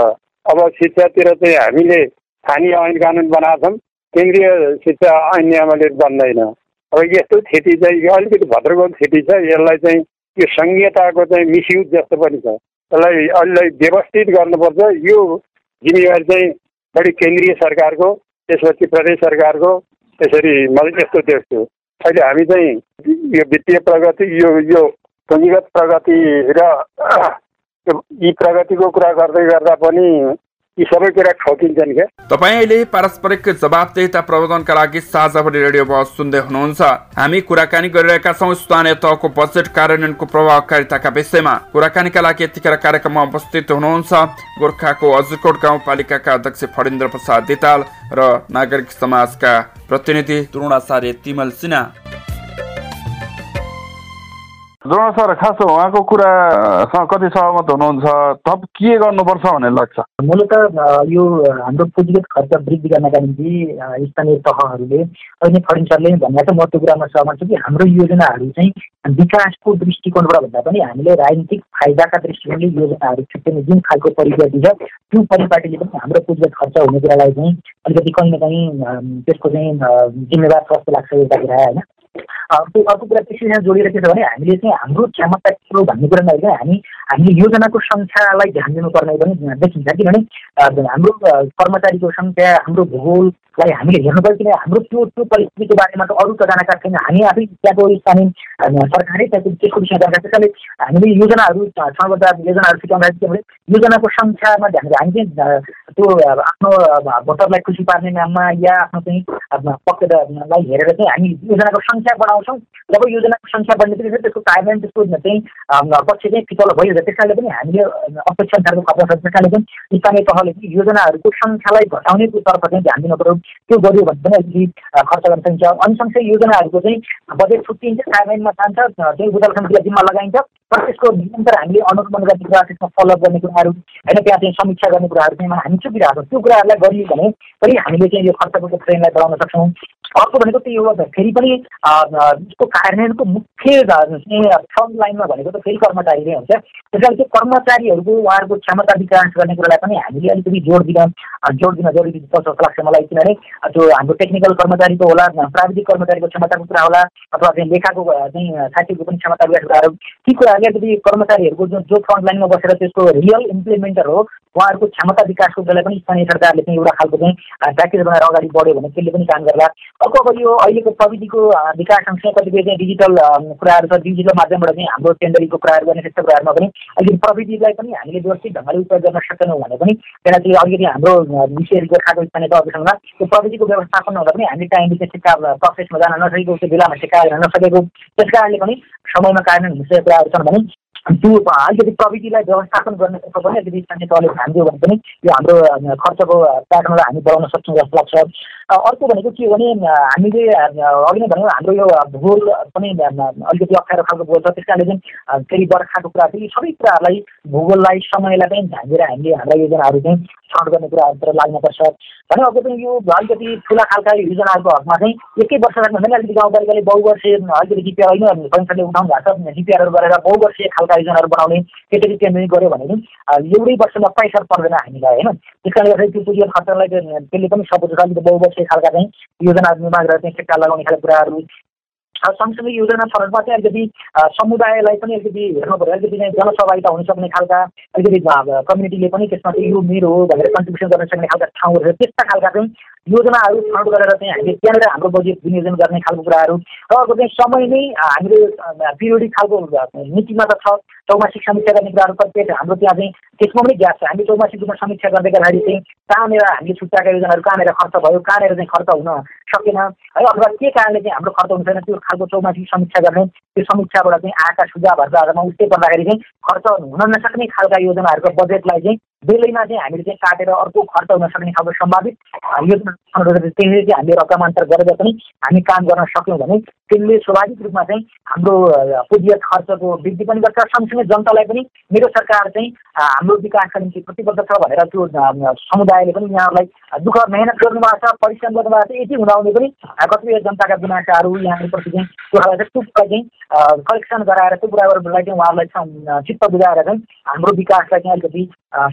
अब शिक्षातिर चाहिँ हामीले स्थानीय ऐन कानुन बनाएको छौँ केन्द्रीय शिक्षा ऐन नियमले बन्दैन। अब यस्तो स्थिति चाहिँ अलिकति भद्रको स्थिति छ। यसलाई चाहिँ यो सङ्घीयताको चाहिँ मिसयुज जस्तो पनि छ। यसलाई अहिले व्यवस्थित गर्नुपर्छ। यो जिम्मेवारी चाहिँ बढी केन्द्रीय सरकारको त्यसपछि प्रदेश सरकारको त्यसरी मैले यस्तो देख्छु। अहिले हामी चाहिँ यो वित्तीय प्रगति यो यो पुँजीगत प्रगति र यी प्रगतिको कुरा गर्दै गर्दा पनि यी सबै कुरा ठोकिन्छन् क्या। तपाईँ अहिले पारस्परिक जवाबदेता प्रबन्धनका लागि साझाभरि रेडियो सुन्दै हुनुहुन्छ। हामी कुराकानी गरिरहेका छौँ स्थानीय तहको बजेट कार्यान्वयनको प्रभावकारिताका विषयमा। कुराकानीका लागि यतिखेर कार्यक्रममा उपस्थित हुनुहुन्छ गोर्खाको अजरकोट गाउँपालिकाका अध्यक्ष फणेन्द्र प्रसाद देताल र नागरिक समाजका प्रतिनिधि द्रोणाचार्य तिमल सिन्हा। द्रोण सर खास उहाँको कुरासँग कति सहमत हुनुहुन्छ थप के गर्नुपर्छ भन्ने लाग्छ? मूलत यो हाम्रो पुँजीगत खर्च वृद्धि गर्नका निम्ति स्थानीय तहहरूले अहिले फर्निचरले भन्दा चाहिँ महत्त्व कुरामा सहमत छु कि हाम्रो योजनाहरू चाहिँ विकासको दृष्टिकोणबाट भन्दा पनि हामीले राजनीतिक फाइदाका दृष्टिकोणले योजनाहरू छुट्याउने जुन खालको परिपाटी छ त्यो परिपाटीले पनि हाम्रो पुँजीगत खर्च हुने कुरालाई चाहिँ अलिकति कहीँ न कहीँ त्यसको चाहिँ जिम्मेवार जस्तो लाग्छ एउटा कुरा होइन? त्यो अर्को कुरा कृषिसँग जोडिएर के छ भने हामीले चाहिँ हाम्रो क्षमता के हो भन्ने कुरा नहेर्दा हामी हामीले योजनाको सङ्ख्यालाई ध्यान दिनुपर्ने पनि देखिन्छ। किनभने हाम्रो कर्मचारीको सङ्ख्या हाम्रो भूगोललाई हामीले हेर्नु पर्यो किन हाम्रो त्यो त्यो परिस्थितिको बारेमा त अरू त जानकार छैन। हामी आफै त्यहाँको स्थानीय सरकारै त्यहाँको त्यसको विषयमा जानकार त्यसकाले हामीले योजनाहरू छनबद्ध योजनाहरू सिकाउँदाखेरि के भने योजनाको सङ्ख्यामा ध्यान हामी चाहिँ त्यो आफ्नो भोटरलाई खुसी पार्ने नाममा या आफ्नो चाहिँ पक्षलाई हेरेर चाहिँ हामी योजनाको सङ्ख्या बढाउँछौँ। जब योजनाको सङ्ख्या बढ्ने बित्तिकै त्यसको कार्यान्वयन त्यसको चाहिँ पक्ष चाहिँ फितल भइहाल्छ त्यस कारणले पनि हामीले अपेक्षा खर्च छ त्यस कारणले पनि स्थानीय तहले चाहिँ योजनाहरूको सङ्ख्यालाई घटाउने तर्फ चाहिँ ध्यान दिनु पऱ्यो। त्यो गऱ्यो भने पनि अलिकति खर्च गर्न सकिन्छ। अनि सँगसँगै योजनाहरूको चाहिँ बजेट छुट्टिन्छ कार्यान्वयनमा जान्छ चाहिँ बुझाल जिम्मा लगाइन्छ। तर त्यसको निरन्तर हामीले अनुगमन गर्ने कुरा त्यसमा फलोअप गर्ने कुराहरू होइन त्यहाँ चाहिँ समीक्षा गर्ने कुराहरू चाहिँ हामी चुकिरहेको छौँ त्यो कुराहरूलाई गरियो भने पनि हामीले चाहिँ यो खर्चको ट्रेनलाई बढाउन सक्छौँ। अर्को भनेको त्यही हो फेरि पनि यसको कार्यान्वयनको मुख्य फ्रन्ट लाइनमा भनेको त फेरि कर्मचारी नै हुन्छ। त्यस कारण त्यो कर्मचारीहरूको उहाँहरूको क्षमता विकास गर्ने कुरालाई पनि हामीले अलिकति जोड दिन जोड दिन जरुरी पर्छ जस्तो लाग्छ मलाई किनभने त्यो हाम्रो टेक्निकल कर्मचारीको होला प्राविधिक कर्मचारीको क्षमताको कुरा होला अथवा चाहिँ लेखाको चाहिँ साहित्यको पनि क्षमता विकास कुराहरू ती कुराहरूले अलिकति कर्मचारीहरूको जो फ्रन्ट लाइनमा बसेर त्यसको रियल इम्प्लिमेन्टर हो उहाँहरूको क्षमता विकासको कुरालाई पनि स्थानीय सरकारले चाहिँ एउटा खालको चाहिँ प्याकेज बनाएर अगाडि बढ्यो भने त्यसले पनि काम गर्ला। अर्को अब यो अहिलेको प्रविधिको विकास सँगसँगै कतिपय चाहिँ डिजिटल कुराहरू छ डिजिटल माध्यमबाट चाहिँ हाम्रो टेन्डरिङको कुराहरू गर्ने त्यस्तो कुराहरूमा पनि अलिकति प्रविधिलाई पनि हामीले व्यवस्थित ढङ्गले उपयोग गर्न सकेनौँ भने पनि त्यसलाई चाहिँ अलिकति हाम्रो विषय गोर्खाको स्थानीय तहहरूसँग त्यो प्रविधिको व्यवस्थापन हुँदा पनि हामीले टाइमले चाहिँ ठिक्का प्रोसेसमा जान नसकेको त्यो बेलामा ठिक्का हेर्न नसकेको त्यस कारणले पनि समयमा कार्यान्वयन हुने कुराहरू छन्। भने त्यो अलिकति प्रविधिलाई व्यवस्थापन गर्ने पनि अलिकति स्थानीय तहले ध्यान दियो भने पनि यो हाम्रो खर्चको प्याटर्नलाई हामी बढाउन सक्छौँ जस्तो लाग्छ। अर्को भनेको के हो भने हामीले अघि नै भन्यौँ हाम्रो यो भूगोल पनि अलिकति अप्ठ्यारो खालको भूगोल छ। त्यस कारणले चाहिँ फेरि बर्खाको कुरा चाहिँ सबै कुराहरूलाई भूगोललाई समयलाई पनि ध्यान दिएर हामीले हाम्रा योजनाहरू चाहिँ छनौट गर्ने कुराहरूतिर लाग्नुपर्छ। भने अर्को पनि यो अलिकति ठुला खालका योजनाहरूको हकमा चाहिँ एकै वर्ष राख्नु हुँदैन अलिकति गाउँपालिकाले बहुवर्षीय अलिकति डिपिआर होइन संस्थाले उठाउनु भएको छ। डिपिआरहरू गरेर बहुवर्षीय खालका योजनाहरू बनाउने त्यसरी केन्द्रित गऱ्यो भने पनि एउटै वर्षमा पैसा पर्दैन हामीलाई होइन? त्यस कारणले गर्दाखेरि त्यो पुँजीगत खर्चलाई त्यसले पनि सपोर्ट अलिकति बहुवर्षीय खालका चाहिँ योजनाहरू निर्माण गरेर चाहिँ टेक्का लगाउने खालको कुराहरू। सँगसँगै योजना छनौटमा चाहिँ अलिकति समुदायलाई पनि अलिकति हेर्नु पऱ्यो अलिकति चाहिँ जनसहभागिता हुन सक्ने खालका अलिकति कम्युनिटीले पनि त्यसमा चाहिँ यो मेरो हो भनेर कन्ट्रिब्युसन गर्न सक्ने खालका ठाउँहरू त्यस्ता खालका चाहिँ योजनाहरू छनौट गरेर चाहिँ हामीले त्यहाँनिर हाम्रो बजेट विनियोजन गर्ने खालको कुराहरू र अर्को चाहिँ समय नै हामीले पिरियोडिक खालको नीतिमा त छ चौमासिक समीक्षा गर्ने कुराहरू कतिपय हाम्रो त्यहाँ चाहिँ त्यसमा पनि ग्यास छ। हामी चौमासिक रूपमा समीक्षा गर्दै गर्दाखेरि चाहिँ कहाँनिर हामीले छुट्याएका योजनाहरू कहाँनिर खर्च भयो कहाँनिर चाहिँ खर्च हुन सकेन है अथवा के कारणले चाहिँ हाम्रो खर्च हुन्छ त्यो खालको चौमासिक समीक्षा गर्ने त्यो समीक्षाबाट चाहिँ आएका सुझावहरूको आधारमा उस्तै पर्दाखेरि चाहिँ खर्च हुन नसक्ने खालका योजनाहरूको बजेटलाई चाहिँ बेलैमा चाहिँ हामीले चाहिँ काटेर अर्को खर्च हुन सक्ने खालको सम्भावित योजना त्यसले चाहिँ हामीले रकमान्तर गरेर पनि हामी काम गर्न सक्यौँ भने त्यसले स्वाभाविक रूपमा चाहिँ हाम्रो पुँजीगत खर्चको वृद्धि पनि गर्छ। सँगसँगै जनतालाई पनि मेरो सरकार चाहिँ हाम्रो विकासका निम्ति प्रतिबद्ध छ भनेर त्यो समुदायले पनि यहाँहरूलाई दुःख मेहनत गर्नुभएको छ परिश्रम गर्नुभएको छ यति हुँदाहुँदै पनि कतिपय जनताका गुनासाहरू यहाँहरूप्रति चाहिँ कुरालाई चाहिँ टुक्का चाहिँ कलेक्सन गराएर त्यो कुराहरूलाई चाहिँ उहाँहरूलाई चित्त बुझाएर चाहिँ हाम्रो विकासलाई चाहिँ अलिकति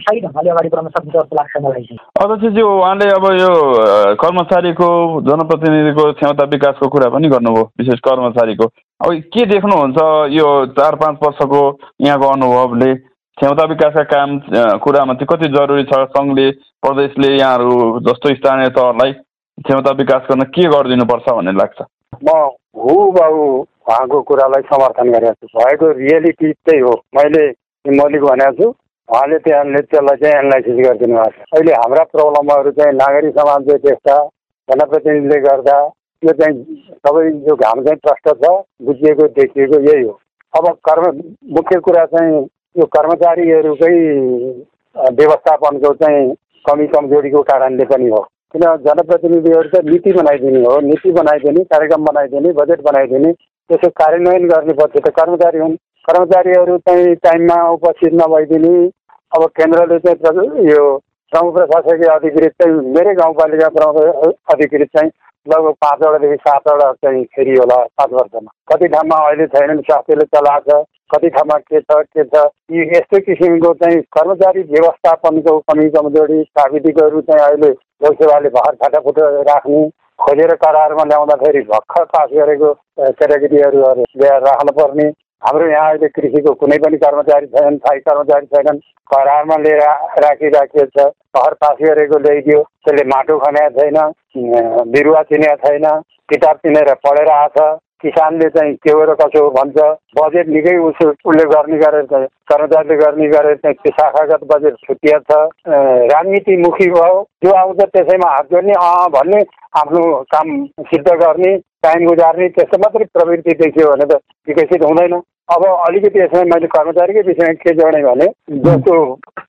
सही ढङ्गले अगाडि बढाउन सकिन्छ जस्तो लाग्छ मलाई चाहिँ। अध्यक्षज्यू उहाँले अब यो कर्मचारीको जनप्रतिनिधिको क्षमता विकासको कुरा पनि गर्नुभयो विशेष कर्मचारीको। अब के देख्नुहुन्छ यो चार पाँच वर्षको यहाँको अनुभवले? क्षमता विकासका काम कुरामा चाहिँ कति जरुरी छ? सङ्घले प्रदेशले यहाँहरू जस्तो स्थानीय तहलाई क्षमता विकास गर्न के गरिदिनुपर्छ भन्ने लाग्छ? म हु बाबु उहाँको कुरालाई समर्थन गरेको छु। भएको रियालिटी त्यही हो। मैले मौलिक भनेको छु। उहाँले त्यहाँ त्यसलाई चाहिँ एनालाइसिस गरिदिनु भएको छ। अहिले हाम्रा प्रब्लमहरू चाहिँ नागरिक समाजले देख्दा जनप्रतिनिधिले गर्दा यो चाहिँ सबै यो घाम चाहिँ प्रष्ट छ बुझिएको देखिएको यही हो। अब कर्म मुख्य कुरा चाहिँ यो कर्मचारीहरूकै व्यवस्थापनको चाहिँ कमी कमजोरीको कारणले पनि हो। किन जनप्रतिनिधिहरू त नीति बनाइदिने हो नीति बनाइदिने कार्यक्रम बनाइदिने बजेट बनाइदिने त्यसो कार्यान्वयन गर्नुपर्छ। त कर्मचारी हुन्। कर्मचारीहरू चाहिँ टाइममा उपस्थित नभइदिने अब केन्द्रले चाहिँ यो प्रमुख प्रशासकीय अधिकृत चाहिँ मेरै गाउँपालिका प्रमुख अधिकृत चाहिँ लगभग पाँचवटादेखि सातवटा चाहिँ फेरि होला पाँच वर्षमा। कति ठाउँमा अहिले छैनन् स्वास्थ्यले चलाएको छ कति ठाउँमा के छ के छ यी यस्तै किसिमको चाहिँ कर्मचारी व्यवस्थापनको कमी कमजोरी प्राविधिकहरू चाहिँ अहिले लोकसेवाले भर फाटाफुटो राख्ने खोजेर करारमा ल्याउँदाखेरि भर्खर पास गरेको क्याटेगोरीहरू ल्याएर राख्नुपर्ने हाम्रो यहाँ अहिले कृषिको कुनै पनि कर्मचारी छैनन् स्थायी कर्मचारी छैनन्। करारमा लिएर राखिराखिएको छ। घर पास गरेको ल्याइदियो। त्यसले माटो खनेको छैन बिरुवा चिनेको छैन किताब चिनेर पढेर आएको किसानले चाहिँ के हो र कसो भन्छ। बजेट निकै उसो उसले गर्ने गरेर चाहिँ कर्मचारीले गर्ने गरेर चाहिँ त्यो शाखागत बजेट छुट्टिया छ। राजनीतिमुखी भयो। जो आउँछ त्यसैमा हात जोड्ने अँ भन्ने आफ्नो काम सिद्ध गर्ने टाइम गुजार्ने त्यस्तो मात्रै प्रवृत्ति देखियो भने त विकसित हुँदैन। अब अलिकति यसमा मैले कर्मचारीकै विषयमा के जोडेँ भने जस्तो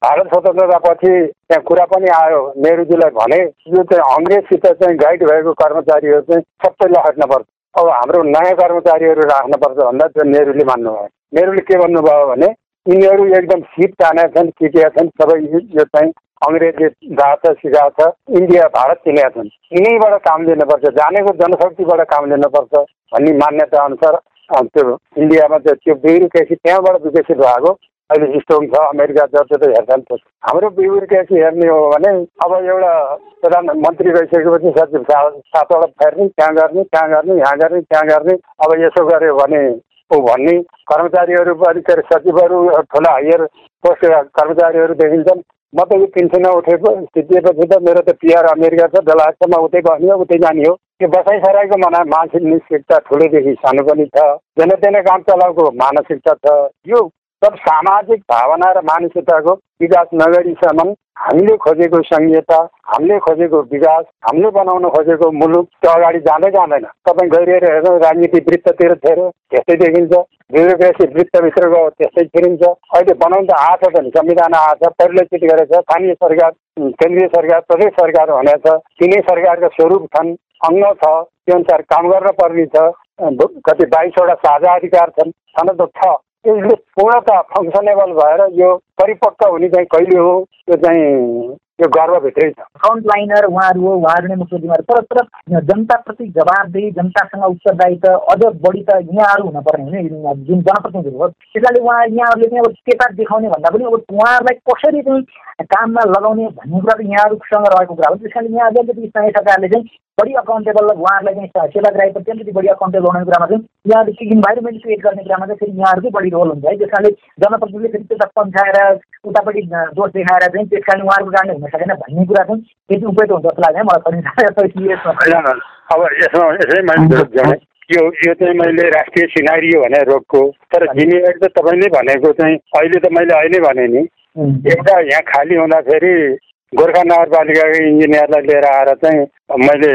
भारत स्वतन्त्रतापछि त्यहाँ कुरा पनि आयो नेहरूजीलाई भने यो चाहिँ अङ्ग्रेजसित चाहिँ गाइड भएको कर्मचारीहरू चाहिँ सबै लहट्नुपर्छ अब हाम्रो नयाँ कर्मचारीहरू राख्नुपर्छ भन्दा त्यो नेहरूले मान्नुभयो नेहरूले के भन्नुभयो भने यिनीहरू एकदम सिप तानेका छन् सिकेका छन् सबै यो चाहिँ अङ्ग्रेजी गएको छ सिकाएको छ इन्डिया भारत चिनेका छन्। यिनैबाट काम लिनुपर्छ जानेको जनशक्तिबाट काम लिनुपर्छ भन्ने मान्यता अनुसार त्यो इन्डियामा त्यो त्यो ब्युरोक्रेसी त्यहाँबाट विकसित भएको अहिले स्ट्रङ छ अमेरिका जति त हेर्दा पनि हाम्रो ब्युरोक्रेसी हेर्ने हो भने अब एउटा प्रधानमन्त्री गइसकेपछि सचिव सातवटा फेर्ने त्यहाँ गर्ने त्यहाँ गर्ने यहाँ गर्ने त्यहाँ गर्ने अब यसो गऱ्यो भने ऊ भन्ने कर्मचारीहरू पनि के अरे सचिवहरू ठुला हाइयर पोस्ट कर्मचारीहरू देखिन्छन् म त यो पेन्सनमा उठेको सिद्धिएपछि त मेरो त पिआर अमेरिका छ बेलायत म उतै बस्ने हो उतै जाने हो त्यो बसाइ सराईको मना मानसिकता ठुलोदेखि सानो पनि छ। जेने तेने काम चलाएको मानसिकता छ। यो सब सामाजिक भावना र मानसिकताको विकास नगरीसम्म हामीले खोजेको सङ्घीयता हामीले खोजेको विकास हामीले बनाउन खोजेको मुलुक त्यो अगाडि जाँदै जाँदैन। तपाईँ गइरहेर हेर्नु राजनीति वृत्ततिर थियो त्यस्तै देखिन्छ ब्युरोक्रेसी गयो त्यस्तै फिरिन्छ। अहिले बनाउनु त आएको छ नि संविधान आएको छ परिलक्षित गरेको छ स्थानीय सरकार केन्द्रीय सरकार प्रदेश सरकार भनेको छ तिनै सरकारका स्वरूप छन् अङ्ग छ त्यो अनुसार काम गर्न पर्ने छ कति बाइसवटा साझा अधिकार छन् छन त छ। यसले पूर्णत फङ्सनेबल भएर यो परिपक्व हुने चाहिँ कहिले हो? त्यो चाहिँ यो गर्वभित्रै छ। फ्रन्ट लाइनर उहाँहरू हो उहाँहरू नै मुख्य जिम्मेवार तर तर जनताप्रति जवाबदेही जनतासँग उत्तरदायित्व अझ बढी त यहाँहरू हुनुपर्ने होइन जुन जनप्रतिनिधिहरू हो। त्यसैले उहाँ यहाँहरूले चाहिँ अब केता देखाउने भन्दा पनि अब उहाँहरूलाई कसरी चाहिँ काममा लगाउने भन्ने कुरा त यहाँहरूसँग रहेको कुरा हो। त्यस कारण यहाँ अलिकति स्थानीय सरकारले चाहिँ बढी अकाउन्टेबल उहाँहरूलाई चाहिँ सेवाग्राहीप्रति अलिकति बढी अकाउन्टेबल बनाउने कुरामा चाहिँ यहाँहरू इन्भाइरोमेन्ट क्रिएट गर्ने कुरामा चाहिँ फेरि यहाँहरूकै बढी रोल हुन्छ है। त्यस कारणले जनप्रतिनिधिले फेरि त्यता पन्छाएर उतापट्टि दोष देखाएर चाहिँ त्यस कारण उहाँहरूको कारणले हुन सकेन भन्ने कुरा चाहिँ त्यति उपयुक्त हुन्छ जस्तो लाग्छ मलाई अब यसमा यसै मैले यो यो चाहिँ मैले राष्ट्रिय सिनारियो भने रोगको। तर जिम्मेवारी त तपाईँले भनेको चाहिँ अहिले त मैले अहिले भने नि एउटा यहाँ खाली हुँदाखेरि गोर्खा नगरपालिकाको इन्जिनियरलाई लिएर आएर चाहिँ मैले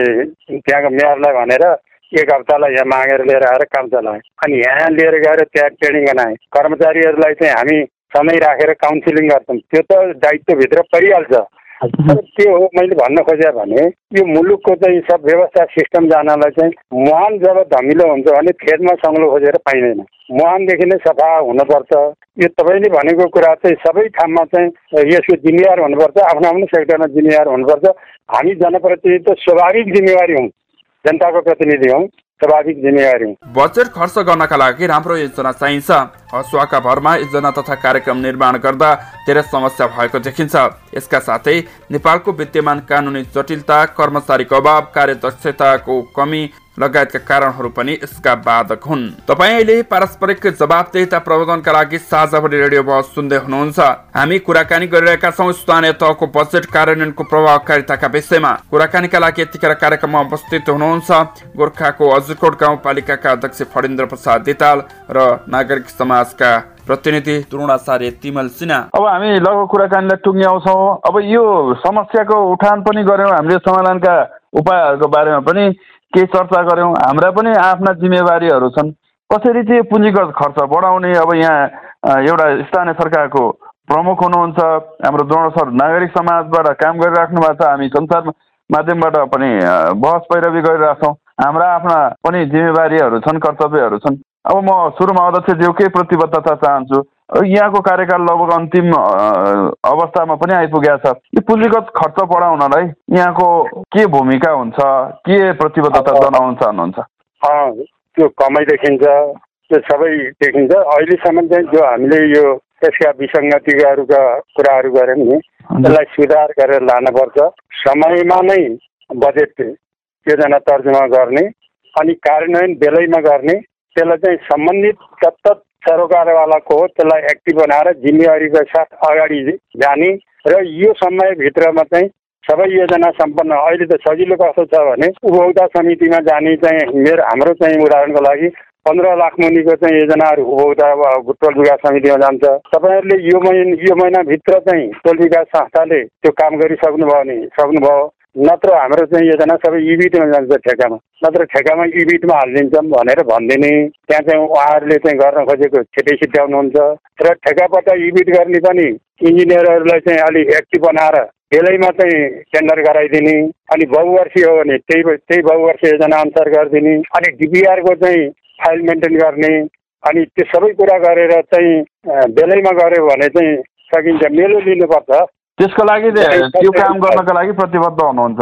त्यहाँको मेयरलाई भनेर एक हप्तालाई यहाँ मागेर लिएर आएर काम चलाएँ। अनि यहाँ लिएर गएर त्यहाँ ट्रेनिङ गराएँ कर्मचारीहरूलाई चाहिँ हामी समय राखेर काउन्सिलिङ गर्छौँ त्यो त दायित्वभित्र परिहाल्छ। तर त्यो हो मैले भन्न खोजेँ भने यो मुलुकको चाहिँ सब व्यवस्था सिस्टम जानलाई चाहिँ मुहान जब धमिलो हुन्छ भने खेतमा सङ्लो खोजेर पाइँदैन। मुहानदेखि नै सफा हुनुपर्छ। यो तपाईँले भनेको कुरा चाहिँ सबै ठाउँमा चाहिँ यसको जिम्मेवार हुनुपर्छ। आफ्नो आफ्नो सेक्टरमा जिम्मेवार हुनुपर्छ। हामी जनप्रतिनिधि त स्वाभाविक जिम्मेवारी हौँ जनताको प्रतिनिधि हौँ स्वाभाविक जिम्मेवारी बजेट खर्च गर्नका लागि राम्रो योजना चाहिन्छ। हसुवाका भरमा योजना तथा कार्यक्रम निर्माण गर्दा धेरै समस्या भएको देखिन्छ। यसका साथै नेपालको विद्यमान कानुनी जटिलता कर्मचारीको अभाव कार्यदक्षताको कमी लगायतका कारणहरू पनि यसका बाधक हुन्। तपाईँ अहिले पारस्परिक जवाबदेता प्रबन्धनका लागि साझाभरि रेडियो बहस सुन्दै हुनुहुन्छ। हामी कुराकानी गरिरहेका छौँ स्थानीय तहको बजेट कार्यान्वयनको प्रभावकारिताका विषयमा। कुराकानीका लागि यतिखेर कार्यक्रममा उपस्थित हुनुहुन्छ गोर्खाको अजरकोट गाउँपालिकाका अध्यक्ष फणिन्द्र प्रसाद दिताल र नागरिक समाजका प्रतिनिधि द्रोणाचार्य तिमल सिन्हा। अब हामी लगभग कुराकानीलाई टुङ्ग्याउँछौँ। अब यो समस्याको उठान पनि गऱ्यौँ। हामीले समाधानका उपायहरूको बारेमा पनि केही चर्चा गऱ्यौँ? हाम्रा पनि आफ्ना जिम्मेवारीहरू छन्। कसरी चाहिँ पुँजीगत खर्च बढाउने? अब यहाँ एउटा स्थानीय सरकारको प्रमुख हुनुहुन्छ। हाम्रो सर नागरिक समाजबाट काम गरिराख्नु भएको छ। हामी संसार माध्यमबाट पनि बहस पैरवी गरिरहेछौँ। हाम्रा आफ्ना पनि जिम्मेवारीहरू छन् कर्तव्यहरू छन्। अब म सुरुमा अध्यक्षज्यू केही प्रतिबद्धता चाहन्छु? यहाँको कार्यकाल लगभग अन्तिम अवस्थामा पनि आइपुगेको छ। यो पुँजीगत खर्च बढाउनलाई यहाँको के भूमिका हुन्छ? के प्रतिबद्धता जनाउन चाहनुहुन्छ? त्यो कमाइ देखिन्छ त्यो सबै देखिन्छ। अहिलेसम्म चाहिँ जो हामीले यो त्यसका विसङ्गतिहरूका कुराहरू गऱ्यौँ नि त्यसलाई सुधार गरेर लानुपर्छ। समयमा नै बजेट योजना तर्जुमा गर्ने अनि कार्यान्वयन बेलैमा गर्ने त्यसलाई चाहिँ सम्बन्धित तत्त सरोकारवालाको हो त्यसलाई एक्टिभ बनाएर जिम्मेवारीको साथ अगाडि जाने र यो समयभित्रमा चाहिँ सबै योजना सम्पन्न अहिले त सजिलो कस्तो छ भने उपभोक्ता समितिमा जाने चाहिँ मेरो हाम्रो चाहिँ उदाहरणको लागि पन्ध्र लाख मुनिको चाहिँ योजनाहरू उपभोक्ता टोल विकास समितिमा जान्छ। तपाईँहरूले यो महिना यो महिनाभित्र चाहिँ टोल विकास संस्थाले त्यो काम गरिसक्नुभयो भने सक्नुभयो। नत्र हाम्रो चाहिँ योजना सबै इबिटमा जान्छ ठेकामा नत्र ठेकामा इबिटमा हालिदिन्छौँ भनेर भनिदिने। त्यहाँ चाहिँ उहाँहरूले चाहिँ गर्न खोजेको छिटै सिद्ध्याउनुहुन्छ। र ठेकापट्टा इबिट गर्ने पनि इन्जिनियरहरूलाई चाहिँ अलिक एक्टिभ बनाएर बेलैमा चाहिँ टेन्डर गराइदिने अनि बहुवर्षीय हो भने त्यही त्यही बहुवर्षीय योजना अनुसार गरिदिने। अनि डिपिआरको चाहिँ फाइल मेन्टेन गर्ने। अनि त्यो सबै कुरा गरेर चाहिँ बेलैमा गऱ्यो भने चाहिँ सकिन्छ। मेलो लिनुपर्छ। त्यसको लागि त्यो काम गर्नको लागि प्रतिबद्ध हुनुहुन्छ।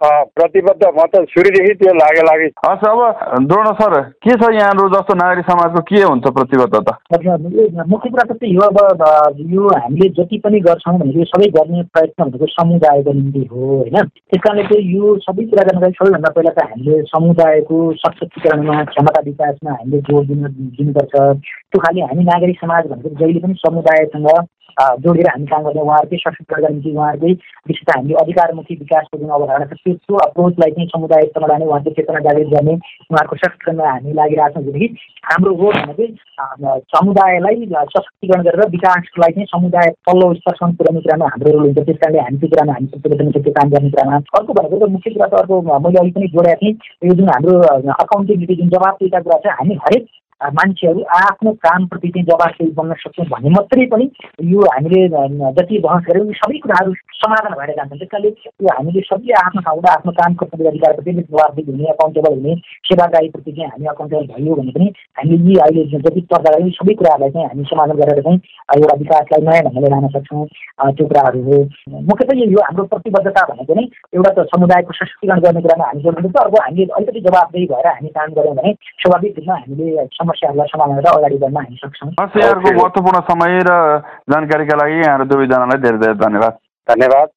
प्रतिबद्ध म त सुरुदेखि त्यो लागे लागि। हस् अब द्रोण सर के छ यहाँहरू जस्तो नागरिक समाजको के हुन्छ प्रतिबद्धता? मुख्य कुरा त त्यही हो अब यो हामीले जति पनि गर्छौँ भनेको सबै गर्ने प्रयत्न भनेको समुदायको निम्ति हो होइन? त्यस कारणले चाहिँ यो सबै कुरा गर्नको लागि सबैभन्दा पहिला त हामीले समुदायको सशक्तिकरणमा क्षमता विकासमा हामीले जोड दिन दिनुपर्छ। त्यो खालि हामी नागरिक समाज भनेको जहिले पनि समुदायसँग जोडेर हामी काम गर्ने उहाँहरूकै सशक्तिकरणका निम्ति उहाँहरूकै विशेषतः हामीले अधिकारमुखी विकासको जुन अवधारणा छ त्यो अप्रोचलाई चाहिँ समुदायसँग लाने उहाँको चेतना जागृत गर्ने उहाँहरूको सशक्तिकरणमा हामी लागिरहेको छौँ भनेदेखि हाम्रो हो भने चाहिँ समुदायलाई सशक्तिकरण गरेर विकासलाई चाहिँ समुदाय तल्लो स्तरसम्म पुर्याउने कुरामा हाम्रो रोल हुन्छ। त्यस कारणले हामी त्यो कुरामा हामी त्यो काम गर्ने कुरामा। अर्को भनेको त मुख्य कुरा त अर्को मैले अघि पनि जोडेको थिएँ। यो जुन हाम्रो अकाउन्टेबिलिटी जुन जवाबदेता कुरा छ हामी हरेक मान्छेहरू आफ्नो कामप्रति चाहिँ जवाबदेही बन्न सक्छौँ भने मात्रै पनि यो हामीले जति बहस गऱ्यौँ यो सबै कुराहरू समाधान भएर जान्छन्। त्यस कारणले यो हामीले सबैले आफ्नो ठाउँबाट आफ्नो काम कर्तव्य अधिकारप्रति जवाबदेही हुने अकाउन्टेबल हुने सेवादारीप्रति चाहिँ हामी अकाउन्टेबल भयो भने पनि हामीले यी अहिले जति चर्चा गऱ्यौँ सबै कुराहरूलाई चाहिँ हामी समाधान गरेर चाहिँ एउटा विकासलाई नयाँ ढङ्गले लान सक्छौँ त्यो कुराहरू हो। मुख्यतः यो हाम्रो प्रतिबद्धता भनेको नै एउटा त समुदायको सशक्तिकरण गर्ने कुरामा हामी जोड्नुपर्छ अर्को हामीले अलिकति जवाबदेही भएर हामी काम गऱ्यौँ भने स्वाभाविक रूपमा हामीले समस्याहरूलाई समाधान गरेर अगाडि बढ्न हामी सक्छौँ। यहाँहरूको महत्त्वपूर्ण समय र जानकारीका लागि यहाँहरू दुवैजनालाई धेरै धेरै धन्यवाद। धन्यवाद।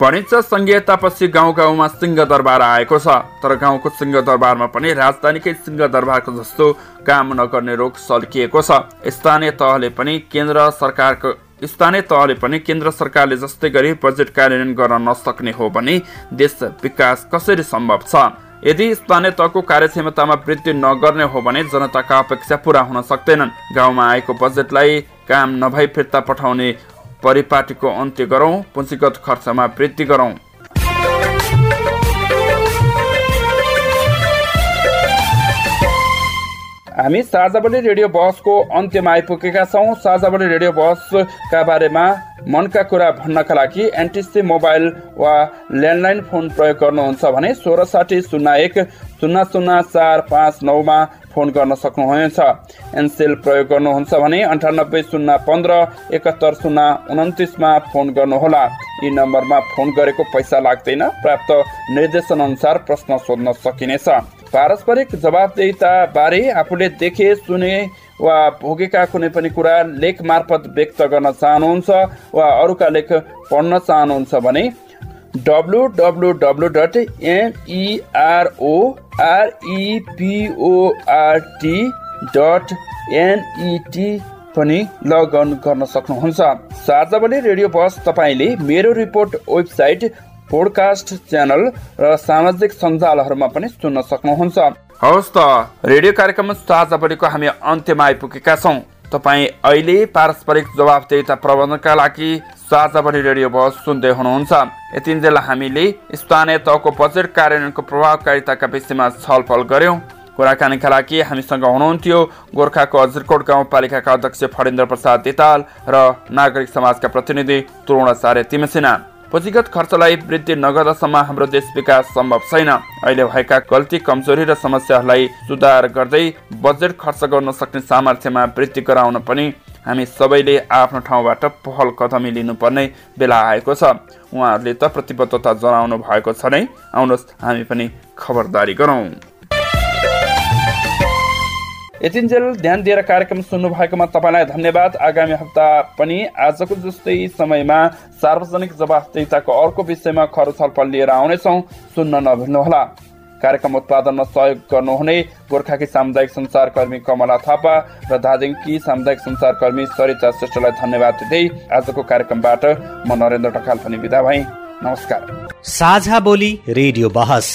भनिन्छ संघीयतापछि गाउँ गाउँमा सिंह दरबार आएको छ तर गाउँको सिंह दरबारमा पनि राजधानीकै सिंह दरबारको जस्तो काम नगर्ने रोग सल्किएको छ। स्थानीय तहले पनि केन्द्र सरकारको स्थानीय तहले पनि केन्द्र सरकारले जस्तै गरी बजेट कार्यान्वयन गर्न नसक्ने हो भने देश विकास कसरी सम्भव छ? यदि स्थानीय तहको कार्यक्षमतामा वृद्धि नगर्ने हो भने जनताका अपेक्षा पूरा हुन सक्दैनन्। गाउँमा आएको बजेटलाई काम नभई फिर्ता पठाउने परिपाटीको अन्त्य गरौँ पुँजीगत खर्चमा वृद्धि गरौँ। हामी साझावली रेडियो बहसको अन्त्यमा आइपुगेका छौँ। साझावली रेडियो बहसका बारेमा मनका कुरा भन्नका लागि एनटिसी मोबाइल वा ल्यान्डलाइन फोन प्रयोग गर्नुहुन्छ भने सोह्र साठी शून्य एक शून्य शून्य चार पाँच नौमा फोन गर्न सक्नुहुनेछ। एनसेल प्रयोग गर्नुहुन्छ भने अन्ठानब्बे शून्य पन्ध्र एकात्तर शून्य उन्तिसमा फोन गर्नुहोला। यी नम्बरमा फोन गरेको पैसा लाग्दैन। प्राप्त निर्देशन अनुसार प्रश्न सोध्न सकिनेछ। पारस्परिक जवाबदेता बारे आफूले देखे सुने वा भोगेका कुनै पनि कुरा लेख मार्फत व्यक्त गर्न चाहनुहुन्छ वा अरूका लेख पढ्न चाहनुहुन्छ भने W W W dot एनइआरओआरइपिओआरटी dot N E T पनि लगअन गर्न सक्नुहुन्छ। साझावली रेडियो बस तपाईँले मेरो रिपोर्ट वेबसाइट पोडकास्ट च्यानल र सामाजिक सञ्जालहरूमा पनि सुन्न सक्नुहुन्छ। हवस् त रेडियो कार्यक्रम साझावलीको हामी अन्त्यमा आइपुगेका छौँ। तपाईँ अहिले पारस्परिक जवाबदेता प्रबन्धनका लागि साझावली रेडियो बस सुन्दै हुनुहुन्छ। यतिन्जेल हामीले स्थानीय तहको बजेट कार्यान्वयनको प्रभावकारिताका विषयमा छलफल गर्यौँ। कुराकानीका लागि हामीसँग हुनुहुन्थ्यो गोर्खाको अजरकोट गाउँपालिकाका अध्यक्ष फणेन्द्र प्रसाद देताल र नागरिक समाजका प्रतिनिधि तरुणाचार्य तिमसिना। पुँजीगत खर्चलाई वृद्धि नगर्दासम्म हाम्रो देश विकास सम्भव छैन। अहिले भएका गल्ती कमजोरी र समस्याहरूलाई सुधार गर्दै बजेट खर्च गर्न सक्ने सामर्थ्यमा वृद्धि गराउन पनि हामी सबैले आफ्नो ठाउँबाट पहल कदमी लिनुपर्ने बेला आएको छ। उहाँहरूले त प्रतिबद्धता जनाउनु भएको छ नै। आउनुहोस् हामी पनि खबरदारी गरौँ। यतिन्जेल ध्यान दिएर कार्यक्रम सुन्नु भएकोमा तपाईँलाई धन्यवाद। आगामी हप्ता पनि आजको जस्तै समयमा सार्वजनिक जवाफदेताको अर्को विषयमा खर छलफल लिएर आउनेछौँ। सुन्न नभुल्नुहोला। कार्यक्रम उत्पादनमा सहयोग गर्नुहुने गोर्खाकी सामुदायिक सञ्चारकर्मी कमला थापा र दार्जिलिङकी सामुदायिक सञ्चारकर्मी सरिता श्रेष्ठलाई धन्यवाद दिँदै आजको कार्यक्रमबाट म नरेन्द्र ढकाल पनि विदा भएँ। नमस्कार। साझा बोली रेडियो बहस।